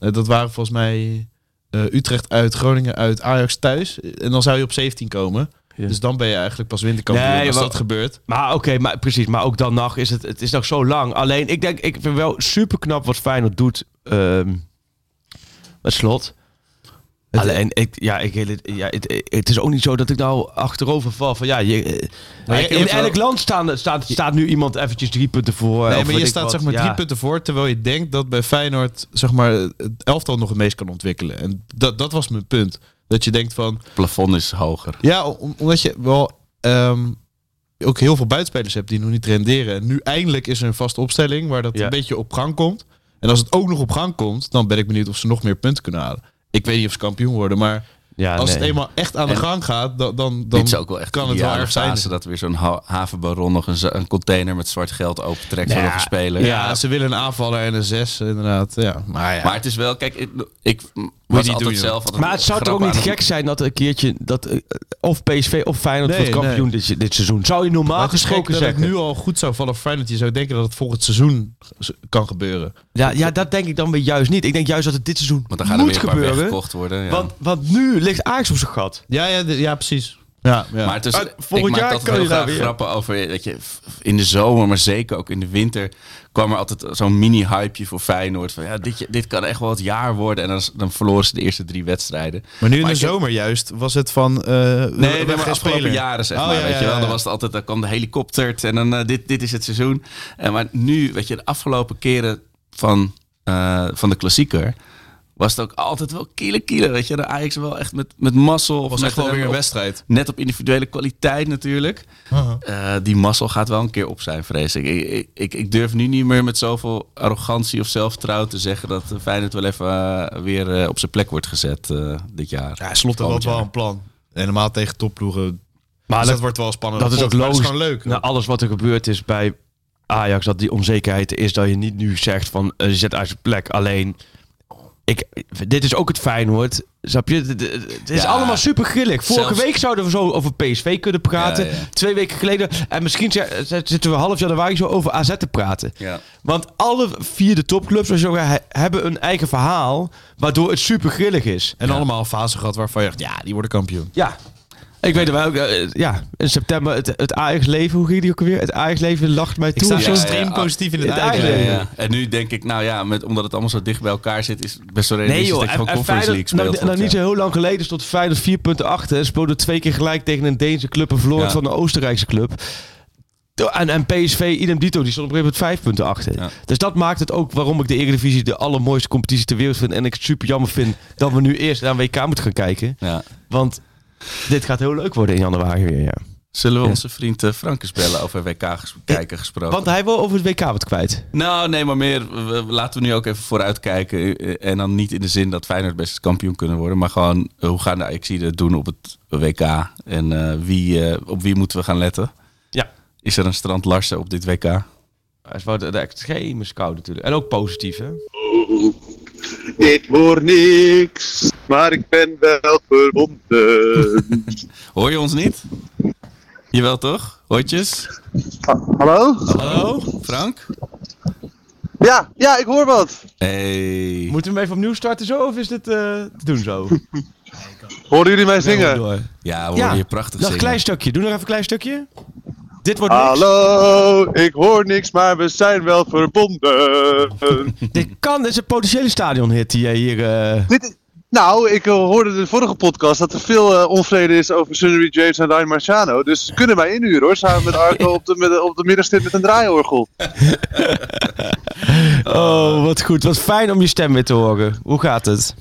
Eh, dat waren volgens mij eh, Utrecht uit, Groningen uit, Ajax thuis. En dan zou je op 17 komen. Ja. Dus dan ben je eigenlijk pas winterkampioen Nee, als dat gebeurt. Maar oké, maar precies. Maar ook dan nog is het, het is nog zo lang. Alleen, ik denk, ik vind wel super knap wat Feyenoord doet ehm, met slot. Alleen, ik, ja, ik, ja, het, het is ook niet zo dat ik nou achterover val van ja, je, eh, je- in elk land staan, staat, staat nu iemand eventjes drie punten voor. Nee, of maar je staat wat. zeg maar Ja. drie punten voor... terwijl je denkt dat bij Feyenoord zeg maar, het elftal nog het meest kan ontwikkelen. En dat, dat was mijn punt. Dat je denkt van... Het plafond is hoger. Ja, om- omdat je wel ehm, ook heel veel buitenspelers hebt die nog niet renderen. En nu eindelijk is er een vaste opstelling waar dat Ja. een beetje op gang komt. En als het ook nog op gang komt, dan ben ik benieuwd of ze nog meer punten kunnen halen. Ik weet niet of ze kampioen worden, maar Ja, als het eenmaal echt aan de En gang gaat, dan, dan, dan Dit is ook wel echt kan het wel erg zijn. dat weer zo'n ha- havenbaron nog een, een container met zwart geld opentrekt voor Ja, nog een speler. Ja, ze willen een aanvaller en een zes, inderdaad. Ja, maar ja. Maar het is wel, kijk, ik, ik- was niet altijd doen, zelf altijd Maar het zou toch ook niet gek zijn dat een keertje dat eh, of PSV of Feyenoord Nee, wordt kampioen dit, dit seizoen. Zou je normaal Maar gesproken dat het nu al goed zou vallen voor Feyenoord. Je zou denken dat het volgend seizoen kan gebeuren. Ja, ja, dat denk ik dan weer juist niet. Ik denk juist dat het dit seizoen Want dan gaan er moet weer een paar gebeuren. weggekocht worden. Ja. Want, want nu ligt Ajax op zijn gat. Ja, ja, ja precies. Ja, ja. Maar het is, Ah, ik volgend maak jaar altijd kan heel je daar graag weer. grappen over. Dat je, in de zomer, maar zeker ook in de winter, kwam er altijd zo'n mini-hypeje voor Feyenoord. Van ja, dit, dit kan echt wel het jaar worden. En dan, dan verloren ze de eerste drie wedstrijden. maar nu in Maar de ik- zomer juist was het van... eh we Nee, hebben nee geen maar afgelopen speler. jaren zeg Oh, maar. ja, weet ja, je wel, dan was het altijd, dan kwam de helikopter en dan eh, dit, dit is het seizoen. En maar nu, weet je, de afgelopen keren van, eh, van de klassieker was het ook altijd wel kiele kiele. Weet je, de Ajax wel echt met, met mazzel. of was echt wel weer een op- wedstrijd. Net op individuele kwaliteit natuurlijk. Eh, die mazzel gaat wel een keer op zijn, vrees ik. Ik, ik, ik. ik durf nu niet meer met zoveel arrogantie of zelfvertrouwen te zeggen dat eh, Feyenoord wel even eh, weer op zijn plek wordt gezet eh, dit jaar. Ja, slot had wel een plan. En normaal tegen topploegen. Maar Dus dat, dat wordt wel spannend. dat is ook logisch. is gewoon leuk. na alles wat er gebeurd is bij Ajax, dat die onzekerheid is dat je niet nu zegt van je zet uit zijn plek. Alleen, ik, dit is ook het Feyenoord. Snap je? Het- is Ja. allemaal super grillig. Vorige Zelfs- week zouden we zo over PSV kunnen praten. Ja, ja. Twee weken geleden. En misschien zi- zitten we half januari zo over AZ te praten. Ja. Want alle vier de topclubs he- hebben een eigen verhaal. Waardoor het super grillig is. En allemaal fasen gehad waarvan je dacht, ja, die worden kampioen. Ja. Ik weet het wel. ook, eh, ja, in september het, het Ajax-leven. Hoe ging die ook alweer? Het Ajax-leven lacht mij toe. sta of zo. extreem ja. positief in het, Het eigen leven. ja. En nu denk ik, nou ja, met, omdat het allemaal zo dicht bij elkaar zit, is het best wel Nee realistisch joh, dat je gewoon en Conference League Feyenoord, speelt. nou, nou niet zo heel lang geleden stond Feyenoord 4 punten achter. En speelde twee keer gelijk tegen een Deense club en verloor Ja. van een Oostenrijkse club. En, en PSV, idem dito, die stond op een gegeven moment 5 punten achter. Ja. Dus dat maakt het ook waarom ik de Eredivisie de allermooiste competitie ter wereld vind. En ik het super jammer vind dat we nu eerst naar een WK moeten gaan kijken. Ja. Want dit gaat heel leuk worden in januari weer, ja. Zullen we Ja. onze vriend eh, Frank eens bellen over WK ges- kijken gesproken? Want hij wil over het WK wat kwijt. Nou, nee, maar meer. we- laten we nu ook even vooruitkijken. eh, En dan niet in de zin dat Feyenoord best kampioen kunnen worden. Maar gewoon, eh, hoe gaan de Ajaxiden het doen op het WK? En eh, wie, eh, op wie moeten we gaan letten? Ja. Is er een Strand Larsen op dit WK? Hij is wel de, de extreme scout natuurlijk. En ook positief, hè? Ik hoor niks, maar ik ben wel verbonden. Hoor je ons niet? Jawel toch? Hoortjes? Hallo? Hallo? Frank? Ja, ja, ik hoor wat. Hey. Moeten we hem even opnieuw starten zo? Of is dit eh, te doen zo? Horen jullie mij zingen? Ja, we Ja, je prachtig Nog een zingen. klein stukje. Doe nog even een klein stukje. Dit wordt niks. Hallo, ik hoor niks, maar we zijn wel verbonden. (laughs) Dit kan, dit is een potentiële stadionhit die jij hier... eh, Dit, nou, ik eh, hoorde de vorige podcast dat er veel eh, onvrede is over Sunny James en Ryan Marciano. Dus ze kunnen mij inhuren hoor, samen met Arco (laughs) op de, met, op de middenstip met een draaiorgel. (laughs) Oh, wat goed. Wat fijn om je stem weer te horen. Hoe gaat het?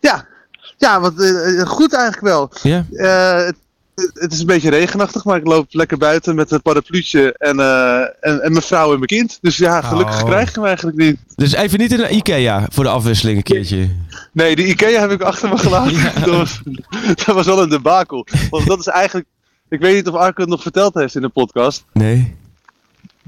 Ja, ja wat, goed eigenlijk wel. Ja? Het is een beetje regenachtig, maar ik loop lekker buiten met een parapluutje en, eh, en, en mijn vrouw en mijn kind. Dus ja, gelukkig Oh. krijg ik hem eigenlijk niet. Dus even niet in de Ikea voor de afwisseling een keertje. Nee, die Ikea heb ik achter me gelaten. (laughs) (laughs) Dat, was, dat was wel een debakel. Want dat is eigenlijk... Ik weet niet of Arco het nog verteld heeft in de podcast. Nee.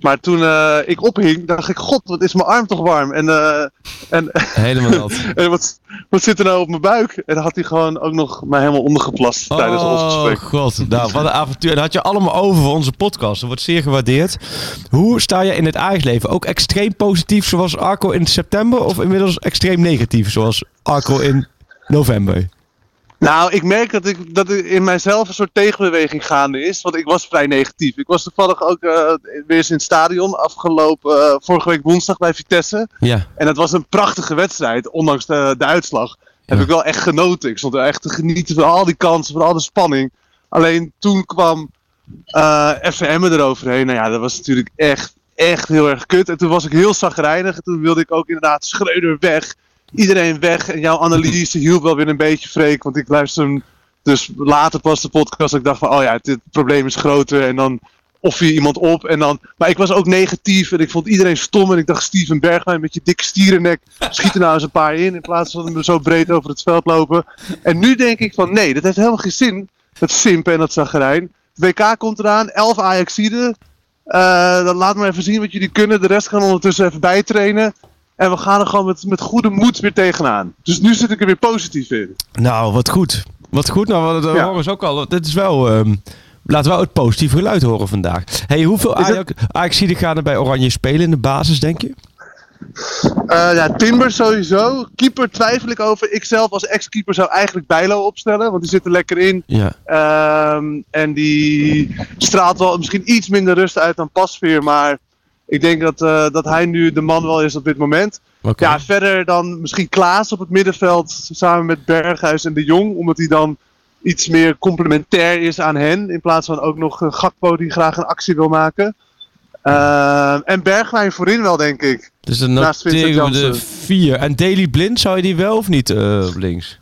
Maar toen eh, ik ophing, dacht ik... God, wat is mijn arm toch warm. En, eh, en, (laughs) Helemaal dat. (laughs) en wat, wat zit er nou op mijn buik? En dan had hij gewoon ook nog mij helemaal ondergeplast tijdens ons Oh gesprek. god, nou wat een avontuur. En dat had je allemaal over voor onze podcast. Dat wordt zeer gewaardeerd. Hoe sta je in het Ajax-leven? Ook extreem positief zoals Arco in september? Of inmiddels extreem negatief zoals Arco in november? Nou, ik merk dat, ik, dat er in mijzelf een soort tegenbeweging gaande is. Want ik was vrij negatief. Ik was toevallig ook eh, weer eens in het stadion afgelopen eh, vorige week woensdag bij Vitesse. Ja. En het was een prachtige wedstrijd, ondanks de, de uitslag. Heb ik wel echt genoten. Ik stond er echt te genieten van al die kansen, van al de spanning. Alleen toen kwam eh FCM eroverheen. Nou ja, dat was natuurlijk echt, echt heel erg kut. En toen was ik heel zagrijnig. En toen wilde ik ook inderdaad Schreuder weg. Iedereen weg. En jouw analyse hielp wel weer een beetje freak. Want ik luister hem dus later pas de podcast. Ik dacht van, oh ja, dit probleem is groter. En dan offer je iemand op. En dan, maar ik was ook negatief. En ik vond iedereen stom. En ik dacht, Steven Bergwijn met je dikke stierennek. Schiet er nou eens een paar in. In plaats van hem zo breed over het veld lopen. En nu denk ik van, nee, dat heeft helemaal geen zin. Dat simpen en dat zagrijn. WK komt eraan. 11 Ajaxiden. Eh dan laat maar even zien wat jullie kunnen. De rest gaan ondertussen even bijtrainen. En we gaan er gewoon met, met goede moed weer tegenaan. Dus nu zit ik er weer positief in. Nou, wat goed. Wat goed. Nou, we Ja. horen ze ook al. Dit is wel... ehm, laten we het positieve geluid horen vandaag. Hey, hoeveel Ajaxiden gaan er bij Oranje spelen in de basis, denk je? Eh, ja, Timber sowieso. Keeper twijfel ik over. Ik zelf als ex-keeper zou eigenlijk Bijlo opstellen. Want die zit er lekker in. Ja. Ehm, en die straalt wel misschien iets minder rust uit dan Pasveer. Maar ik denk dat, eh, dat hij nu de man wel is op dit moment. Ja, verder dan misschien Klaas op het middenveld samen met Berghuis en De Jong. Omdat hij dan iets meer complementair is aan hen. In plaats van ook nog een Gakpo die graag een actie wil maken. Ehm, en Bergwijn voorin wel, denk ik. Dus dan noteren we de vier. En Daily Blind, zou je die wel of niet eh, op links?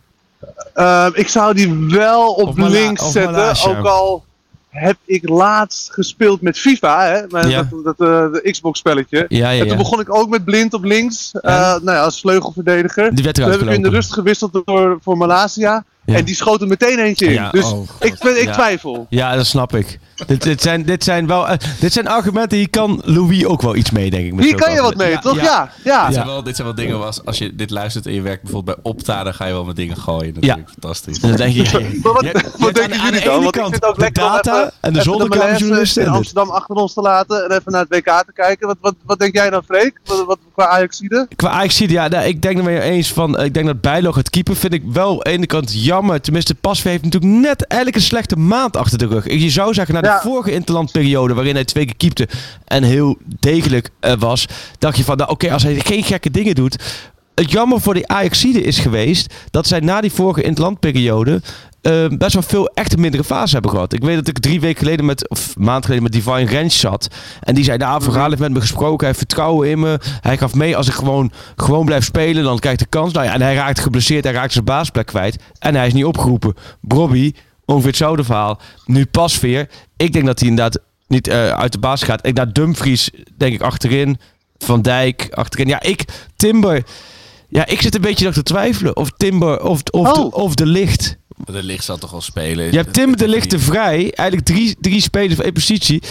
Ehm, ik zou die wel op links zetten. Ook al heb ik laatst gespeeld met FIFA, hè, met Ja. dat, dat, eh, de Xbox spelletje. Ja, ja, En toen begon ik ook met blind op links, eh, nou ja, als vleugelverdediger. Die werd Toen heb ik in de rust gewisseld door, voor Malasia. Ja. En die schoot er meteen eentje in. Ja, dus oh, ik, ik Ja. twijfel. Ja, dat snap ik. dit, dit, zijn, dit, zijn wel, eh, dit zijn argumenten, hier kan Louis ook wel iets mee, denk ik. met Hier kan je wat mee, toch? Ja, ja. Dit, zijn wel, dit zijn wel dingen als, als je dit luistert en je werkt bijvoorbeeld bij Opta, dan ga je wel met dingen gooien. Natuurlijk. Fantastisch. Dan denk je, (laughs) ja, Maar wat, Je- je wat denken jullie de dan? Want ik kant het ook de data even- en de even zonnekant Malaise journalisten. in Amsterdam achter ons te laten en even naar het WK te kijken. Wat, wat, wat denk jij dan, Freek? Wat, wat qua Ajaxide? Qua Ajax zie je, ja, nou, ik denk er mee eens van. eh, Ik denk dat Bijlo het keeper vind ik wel aan de ene kant jammer. Tenminste, Pasveer heeft natuurlijk net eigenlijk een slechte maand achter de rug. Je zou zeggen, na de Ja. vorige interlandperiode, waarin hij twee keer keepte en heel degelijk eh, was, dacht je van, nou, oké, als hij geen gekke dingen doet. Het jammer voor die Ajaxide is geweest dat zij na die vorige interlandperiode eh, best wel veel echte mindere fases hebben gehad. Ik weet dat ik drie weken geleden met, of maand geleden met Divine Ranch zat. En die zei, nou, Van Gaal heeft met me gesproken. Hij heeft vertrouwen in me. Hij gaf mee, als ik gewoon, gewoon blijf spelen, dan krijg ik de kans. Nou ja, en hij raakt geblesseerd, hij raakt zijn baasplek kwijt. En hij is niet opgeroepen. Bobby, ongeveer hetzelfde verhaal. Nu Pasveer. Ik denk dat hij inderdaad niet eh, uit de baas gaat. Ik naar Dumfries, denk ik, achterin. Van Dijk, achterin. Ja, ik, Timber... Ja, ik zit een beetje nog te twijfelen of Timber of, of, de, Oh. of de licht. De licht zal toch wel spelen. Je hebt Timber de licht te vrij. Eigenlijk drie, drie spelers op één positie.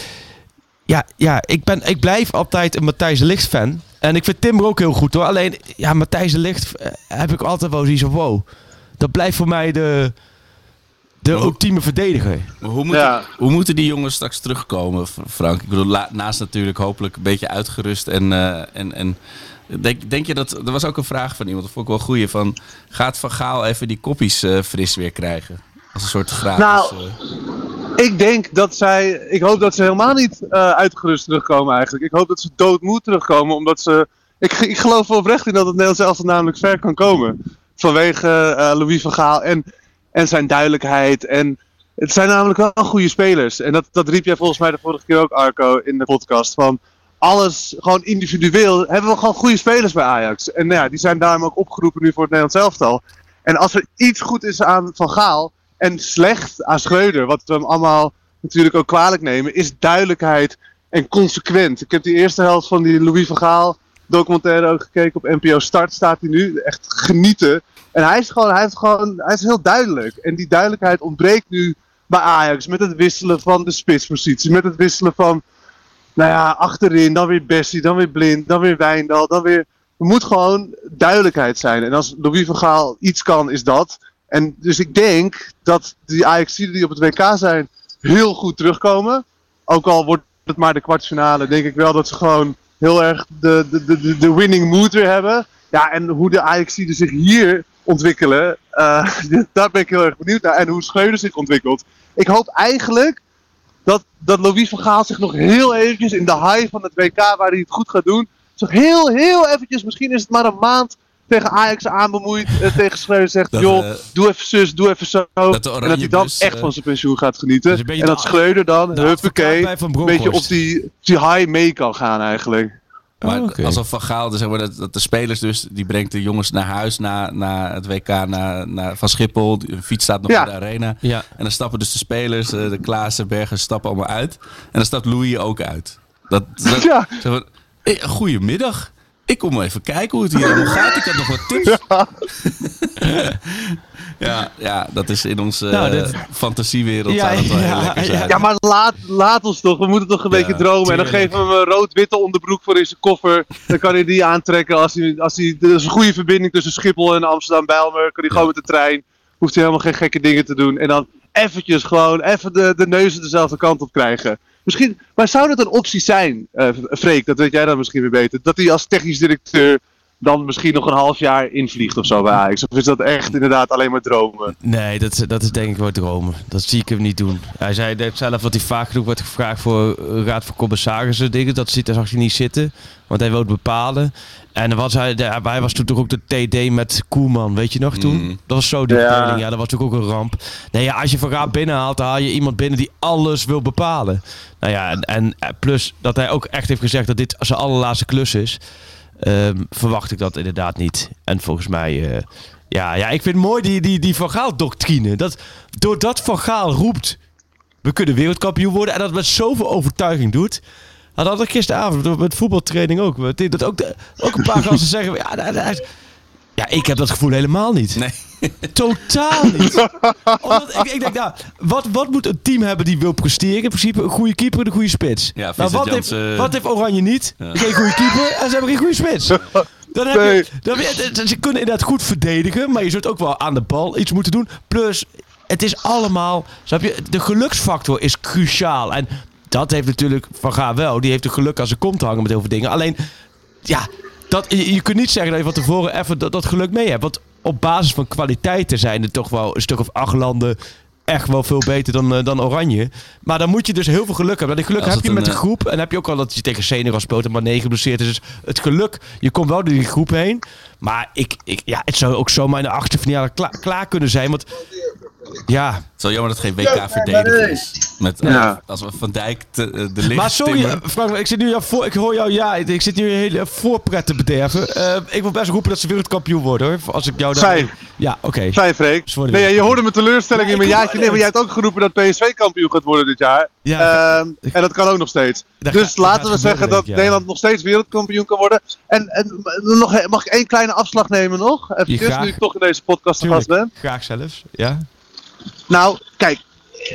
Ja, ja ik, ben, ik blijf altijd een Matthijs de Licht fan. En ik vind Timber ook heel goed hoor. Alleen, ja, Matthijs de Licht eh, heb ik altijd wel zoiets van wow. Dat blijft voor mij de, de hoe- ultieme verdediger. Maar hoe, Ja. hoe moeten die jongens straks terugkomen, Frank? Ik bedoel, naast natuurlijk hopelijk een beetje uitgerust. En, eh, en, en denk, denk je dat... Er was ook een vraag van iemand, dat vond ik wel goeie. Van, gaat Van Gaal even die koppies eh, fris weer krijgen? Als een soort vraag. Nou, eh, Ik denk dat zij. Ik hoop dat ze helemaal niet eh, uitgerust terugkomen eigenlijk. Ik hoop dat ze doodmoe terugkomen. Omdat ze. Ik, ik geloof wel oprecht in dat het Nederlands elftal namelijk ver kan komen. Vanwege Louis van Gaal en, en zijn duidelijkheid. En het zijn namelijk wel goede spelers. En dat, dat riep jij volgens mij de vorige keer ook, Arco, in de podcast. Van alles gewoon individueel. Hebben we gewoon goede spelers bij Ajax. En nou ja, die zijn daarom ook opgeroepen nu voor het Nederlands elftal. En als er iets goed is aan Van Gaal. En slecht aan Schreuder, wat we hem allemaal natuurlijk ook kwalijk nemen, is duidelijkheid en consequent. Ik heb die eerste helft van die Louis van Gaal documentaire ook gekeken op NPO Start, staat hij nu. Echt genieten. En hij is gewoon, hij heeft gewoon, hij is heel duidelijk. En die duidelijkheid ontbreekt nu bij Ajax met het wisselen van de spitspositie, met het wisselen van, nou ja, achterin, dan weer Bessie, dan weer Blind, dan weer Wijndal, dan weer... Er moet gewoon duidelijkheid zijn. En als Louis van Gaal iets kan, is dat. En dus ik denk dat die ajax die op het WK zijn heel goed terugkomen. Ook al wordt het maar de kwartfinale, denk ik wel dat ze gewoon heel erg de, de, de, de- winning mood weer hebben. Ja, en hoe de ajax zich hier ontwikkelen, eh, (laughs) daar ben ik heel erg benieuwd naar. En hoe Schreuder zich ontwikkelt. Ik hoop eigenlijk dat, dat Louis van Gaal zich nog heel eventjes in de high van het WK, waar hij het goed gaat doen, zich heel, heel eventjes, misschien is het maar een maand, tegen Ajax aanbemoeit, eh, tegen Schreuder zegt, Dat, joh, eh, doe even zus, doe even zo. en dat hij dan bus, echt eh, van zijn pensioen gaat genieten. Dus en dat de- Schreuder dan, huppakee, een beetje op die, die high mee kan gaan eigenlijk. Maar Oh, alsof Van Gaal, dus zeg maar, dat, dat de spelers dus, die brengt de jongens naar huis na, na het WK naar, naar, van Schiphol. De fiets staat nog Ja. in de arena. Ja. En dan stappen dus de spelers, eh, de Klaassen, Bergers, stappen allemaal uit. En dan stapt Louis ook uit. Dat, dat, (laughs) Ja. zeg maar, eh, goedemiddag. Ik kom even kijken hoe het hier allemaal gaat. Ik had nog wat tips. (laughs) Ja, ja, dat is in onze Nou, eh, dit- fantasiewereld Ja, zou dat wel ja, heel lekker ja. zijn. Ja, maar laat, laat ons toch. We moeten toch een beetje dromen. En dan geven we hem een rood-witte onderbroek voor in zijn koffer. Dan kan hij die aantrekken als hij... Als hij er is een goede verbinding tussen Schiphol en Amsterdam-Bijlmer. Kan hij gewoon met de trein. Hoeft hij helemaal geen gekke dingen te doen. En dan eventjes gewoon even de, de neuzen dezelfde kant op krijgen. Misschien, maar zou dat een optie zijn, eh Freek? Dat weet jij dan misschien weer beter. Dat hij als technisch directeur dan misschien nog een half jaar invliegt of zo bij Ajax. Of is dat echt inderdaad alleen maar dromen? Nee, dat, dat is denk ik wel dromen. Dat zie ik hem niet doen. Hij zei zelf dat hij vaak genoeg wordt gevraagd voor eh, raad van commissarissen dingen. Dat ziet, daar zag hij niet zitten. Want hij wil het bepalen. En was hij, hij was toen toch ook de TD met Koeman, weet je nog toen? Mm. Dat was zo die Ja. Ja, dat was natuurlijk ook een ramp. Nee, ja, als je Van Gaal binnenhaalt, dan haal je iemand binnen die alles wil bepalen. Nou ja, en, en plus dat hij ook echt heeft gezegd dat dit zijn allerlaatste klus is. Ehm, verwacht ik dat inderdaad niet. En volgens mij... eh, ja, ja, ik vind mooi die, die, die Van Gaal-doctrine. Dat, doordat Van Gaal roept, we kunnen wereldkampioen worden. En dat met zoveel overtuiging doet. Dat had ik gisteravond met voetbaltraining ook. Dat ook, de, ook een paar (laughs) gasten zeggen, ja, dat- dat- ja, ik heb dat gevoel helemaal niet. Nee. Totaal (laughs) niet. Omdat ik, ik denk, nou, wat, wat moet een team hebben die wil presteren? In principe een goede keeper en een goede spits. Ja, nou, wat, heeft, Janssen- wat heeft Oranje niet? Geen goede keeper en ze hebben geen goede spits. Dan heb Nee. je, dan, heb je- ze kunnen inderdaad goed verdedigen, maar je zult ook wel aan de bal iets moeten doen. Plus, het is allemaal, snap je, de geluksfactor is cruciaal. En dat heeft natuurlijk Van Gaal wel. Die heeft de geluk als ze komt hangen met heel veel dingen. Alleen, ja, dat, je, je kunt niet zeggen dat je van tevoren even dat, dat geluk mee hebt. Want op basis van kwaliteiten zijn er toch wel een stuk of acht landen echt wel veel beter dan, eh, dan Oranje. Maar dan moet je dus heel veel geluk hebben. En geluk heb je met de eh, groep. En heb je ook al dat je tegen Senegal speelt en maar negen geblesseerd is. Dus het geluk, je komt wel door die groep heen. Maar ik, ik, ja, het zou ook zomaar in de achtste finale klaar, klaar kunnen zijn. Want ja, Het is wel jammer dat het geen WK verdedigen is. Met, eh, Ja. Als we Van Dijk te, eh, de licht Maar sorry, timmen. eh, Frank, ik zit nu jou voor, ik hoor jou, ja, ik zit nu een hele voorpret te bederven. Eh, ik wil best roepen dat ze wereldkampioen worden, hoor. Als ik jou daar... Ja, oké. Fijn, Freek. Sorry. Nee, ja, je hoorde mijn teleurstelling Ja, in mijn jaartje. Nee, maar jij hebt ook geroepen dat PSV kampioen gaat worden dit jaar. Ja, Ehm, en dat kan ook nog steeds. Dus laten we zeggen dat. Nederland nog steeds wereldkampioen kan worden. En, en nog, mag ik één kleine afslag nemen nog? Even graag. nu ik toch in deze podcast te gast ben. Graag zelfs, ja. Nou, kijk.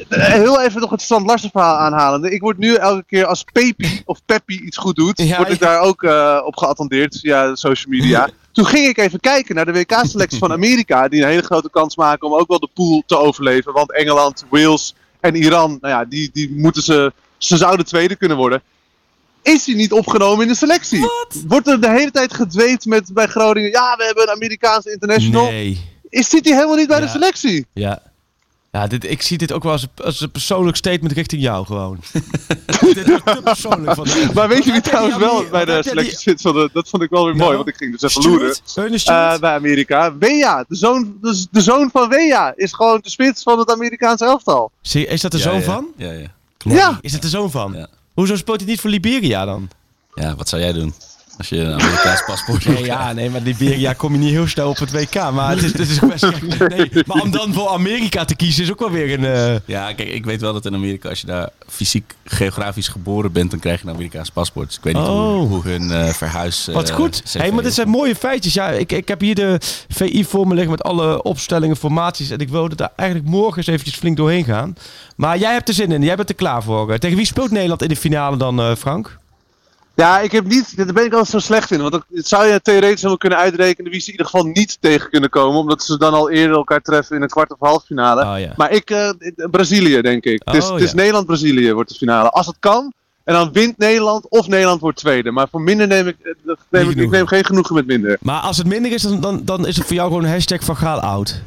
eh, Heel even nog het Strand Larsen verhaal aanhalende. Ik word nu elke keer als Pepi of Peppi iets goed doet, Ja, word ik ja. daar ook eh, op geattendeerd via social media. (laughs) Toen ging ik even kijken naar de WK-selectie van Amerika, die een hele grote kans maken om ook wel de pool te overleven. Want Engeland, Wales en Iran, nou ja, die, die moeten ze, ze zouden tweede kunnen worden. Is hij niet opgenomen in de selectie? Wordt er de hele tijd gedweept met bij Groningen? Ja, we hebben een Amerikaanse international. Nee. Is, zit hij helemaal niet bij Ja. de selectie? Ja. Ja, dit, ik zie dit ook wel als een, als een persoonlijk statement richting jou gewoon. (laughs) dit is te persoonlijk van de- Maar weet je wie trouwens wel bij de selectie zit? Van de, dat vond ik wel weer mooi, want ik ging dus even loeren. Eh, bij Amerika. Wea, de zoon, de, de zoon van Wea, is gewoon de spits van het Amerikaanse elftal. Zie- is dat de Ja, zoon ja. van? Ja, ja. Ja. Is dat de zoon van? Ja. Hoezo speelt hij niet voor Liberia dan? ja, wat zou jij doen? Als je een Amerikaans paspoort Nee, ja, nee, maar Liberia kom je niet heel snel op het WK. Maar het is, het is best gek. (laughs) Nee, maar om dan voor Amerika te kiezen is ook wel weer een... eh, Ja, kijk, ik weet wel dat in Amerika, als je daar fysiek geografisch geboren bent, dan krijg je een Amerikaans paspoort. Dus ik weet niet hoe, Oh. hoe hun eh, verhuis. Wat eh, goed. CV Hey, maar dit zijn mooie feitjes. Ja, ik, ik heb hier de VI voor me liggen met alle opstellingen, formaties. En ik wilde daar eigenlijk morgen eens eventjes flink doorheen gaan. Maar jij hebt er zin in. Jij bent er klaar voor. Tegen wie speelt Nederland in de finale dan, eh, Frank? Ja, ik heb niet, daar ben ik altijd zo slecht in. Want dat het zou je theoretisch helemaal kunnen uitrekenen wie ze in ieder geval niet tegen kunnen komen. Omdat ze dan al eerder elkaar treffen in een kwart of halve finale. Oh, ja. Maar ik, eh, Brazilië denk ik. het is, Oh, het is ja. Nederland-Brazilië wordt de finale. Als het kan. En dan wint Nederland of Nederland wordt tweede. Maar voor minder neem ik, eh, neem ik, ik neem geen genoegen met minder. Maar als het minder is, dan, dan, dan is het voor jou gewoon een hashtag van Gaal oud.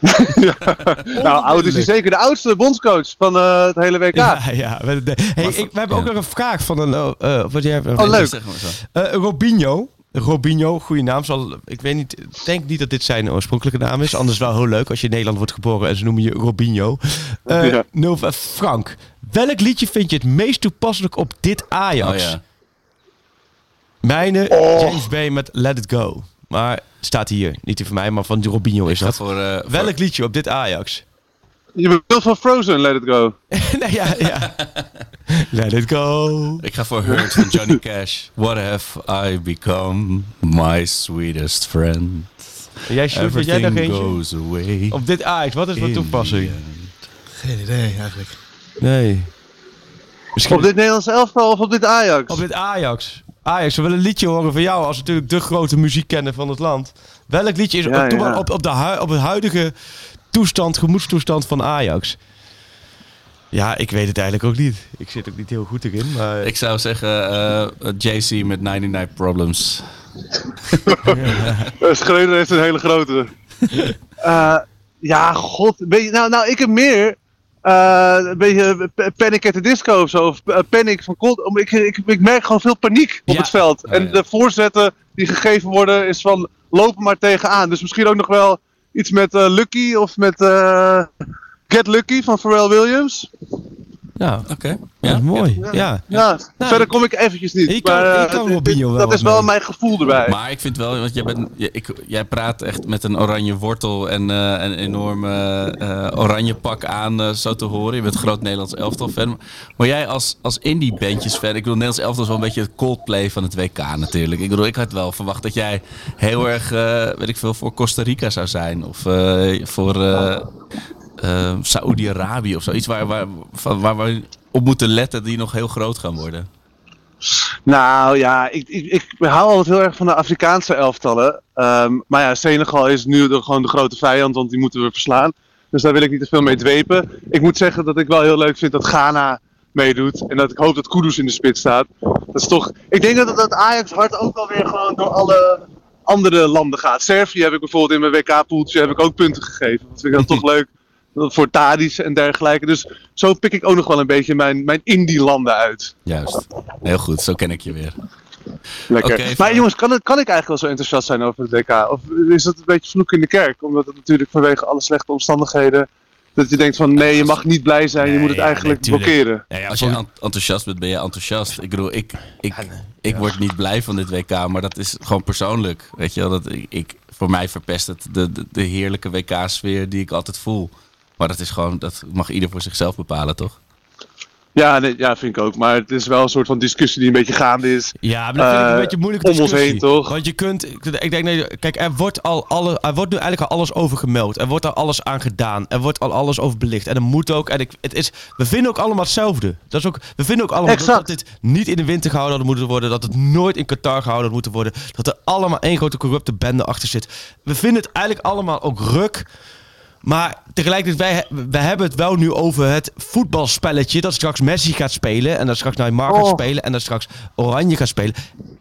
(laughs) Nou, oud is hij zeker de oudste bondscoach van eh, het hele WK. Ja, ja. We, de- hey, ik, we hebben ook nog een vraag van een... eh, eh, wat jij hebt, Oh, leuk. Zeg maar zo. Eh, Robinho. Robinho, goede naam. Zal, ik weet niet, denk niet dat dit zijn oorspronkelijke naam is. Anders wel heel leuk als je in Nederland wordt geboren en ze noemen je Robinho. Eh Ja. eh, Frank, welk liedje vind je het meest toepasselijk op dit Ajax? Oh ja. Mijne, Oh. James Bay met Let It Go. Maar staat hier, niet die van mij, maar van Robinho is dat. voor, eh, voor- Welk liedje op dit Ajax? Je wil van Frozen, Let It Go. (laughs) nee, ja, ja. (laughs) Let it go. Ik ga voor Hurt van Johnny (laughs) Cash. What have I become? My sweetest friend. Jij, Sjoerd, jij nog eentje? goes away. Op dit Ajax, wat is voor toepassing? Geen idee eigenlijk. Nee. Misschien Op dit Nederlands elftal of op dit Ajax? op dit Ajax. Ajax, we willen een liedje horen van jou als natuurlijk de grote muziekkenner van het land. Welk liedje is Ja, op, ja. op, op, de hui- op het huidige toestand, gemoedstoestand van Ajax? Ja, ik weet het eigenlijk ook niet. Ik zit ook niet heel goed erin, maar... Ik zou zeggen eh, JC met 99 Problems. Uh, (laughs) Schreuder heeft een hele grote. (laughs) Eh, ja, god. Je, nou, nou, ik heb meer. Eh, een beetje eh, Panic at the Disco of zo. Of eh, Panic van Cold. Ik, ik, ik merk gewoon veel paniek op Ja. het veld. Oh, en ja. de voorzetten die gegeven worden is van lopen maar tegenaan. Dus misschien ook nog wel iets met Lucky of met Get Lucky van Pharrell Williams. Ja, Oké. dat is mooi. Ja. Ja, Nou, verder kom ik eventjes niet. ik kan- maar eh, ik kan Robinho dit- wel dat is wel mee. mijn gevoel erbij. Maar ik vind wel, want jij, bent, ik, jij praat echt met een oranje wortel en eh, een enorme eh, oranje pak aan, eh, zo te horen. Je bent groot Nederlands elftal fan. Maar jij als, als indie bandjes fan, ik bedoel, Nederlands elftal is wel een beetje het Coldplay van het WK natuurlijk. Ik bedoel, ik had wel verwacht dat jij heel erg, eh, weet ik veel, voor Costa Rica zou zijn. Of eh, voor eh Saoedi-Arabië of zoiets waar, waar, van, waar we op moeten letten die nog heel groot gaan worden. Nou ja, ik, ik, ik hou altijd heel erg van de Afrikaanse elftallen. Ehm, maar ja, Senegal is nu de, gewoon de grote vijand, want die moeten we verslaan. Dus daar wil ik niet te veel mee dwepen. Ik moet zeggen dat ik wel heel leuk vind dat Ghana meedoet. En dat ik hoop dat Kudus in de spits staat. Dat is toch... Ik denk dat dat Ajax hart ook wel weer gewoon door alle andere landen gaat. Servië heb ik bijvoorbeeld in mijn WK-poeltje heb ik ook punten gegeven. Dat vind ik dan toch (laughs) leuk. Voor Tadis en dergelijke. Dus zo pik ik ook nog wel een beetje mijn, mijn indie-landen uit. Juist. Heel goed, zo ken ik je weer. Lekker. Maar fijn. jongens, kan, het, kan ik eigenlijk wel zo enthousiast zijn over het WK? Of is dat een beetje vloek in de kerk? Omdat het natuurlijk vanwege alle slechte omstandigheden... dat je denkt van nee, je mag niet blij zijn, je Nee, moet het ja, eigenlijk nee, blokkeren. Ja, ja, Als je enthousiast bent, ben je enthousiast. Ik bedoel, ik, ik, ik word niet blij van dit WK, maar dat is gewoon persoonlijk. Weet je wel, dat ik, ik, voor mij verpest het de, de, de heerlijke WK-sfeer die ik altijd voel. Maar dat is gewoon, dat mag ieder voor zichzelf bepalen, toch? Ja, nee, ja, vind ik ook. Maar het is wel een soort van discussie die een beetje gaande is. Ja, maar dat vind ik een Eh, beetje moeilijk om ons discussie. heen, toch? Want je kunt, ik denk, nee, kijk, er wordt, al alle, er wordt nu eigenlijk al alles over gemeld. Er wordt al alles aan gedaan. Er wordt al alles over belicht. En er moet ook, en ik, het is, we vinden ook allemaal hetzelfde. Dat is ook, we vinden ook allemaal dat dit niet in de winter gehouden had moeten worden. Dat het nooit in Qatar gehouden had moeten worden. Dat er allemaal één grote corrupte bende achter zit. We vinden het eigenlijk allemaal ook ruk. Maar tegelijkertijd, wij, wij hebben het wel nu over het voetbalspelletje. Dat straks Messi gaat spelen. En dat straks Neymar gaat Oh. spelen. En dat straks Oranje gaat spelen.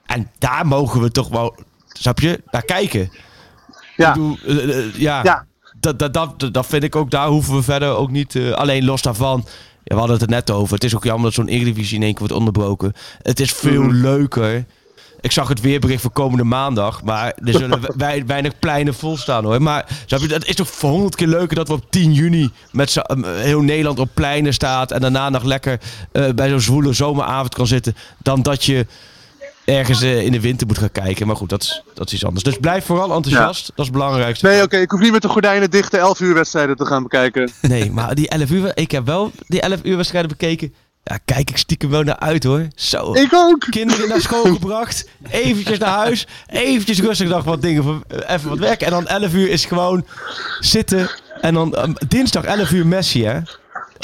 En daar mogen we toch wel, snap je, naar kijken. Ja. Ik bedoel, eh, eh, ja. Ja. Dat, dat, dat, dat vind ik ook, daar hoeven we verder ook niet. eh, alleen los daarvan. Ja, we hadden het er net over. Het is ook jammer dat zo'n Eredivisie in één keer wordt onderbroken. Het is veel Mhm. leuker. Ik zag het weerbericht voor komende maandag. Maar er zullen (laughs) wij, weinig pleinen vol staan hoor. Maar dat is toch voor honderd keer leuker dat we op 10 juni met eh, heel Nederland op pleinen staat. En daarna nog lekker eh, bij zo'n zwoele zomeravond kan zitten. Dan dat je ergens eh, in de winter moet gaan kijken. Maar goed, dat is, dat is iets anders. Dus blijf vooral enthousiast. Dat is het belangrijkste. Nee, oké, ik hoef niet met de gordijnen dicht de 11 uur wedstrijden te gaan bekijken. Nee, maar die 11 uur, ik heb wel die 11 uur wedstrijden bekeken. Ja, kijk ik stiekem wel naar uit hoor. Zo. Ik ook! Kinderen naar school (laughs) gebracht. Eventjes naar huis. Eventjes rustig dag wat dingen. Even wat werken. En dan 11 uur is gewoon zitten. En dan ehm, dinsdag 11 uur Messi hè.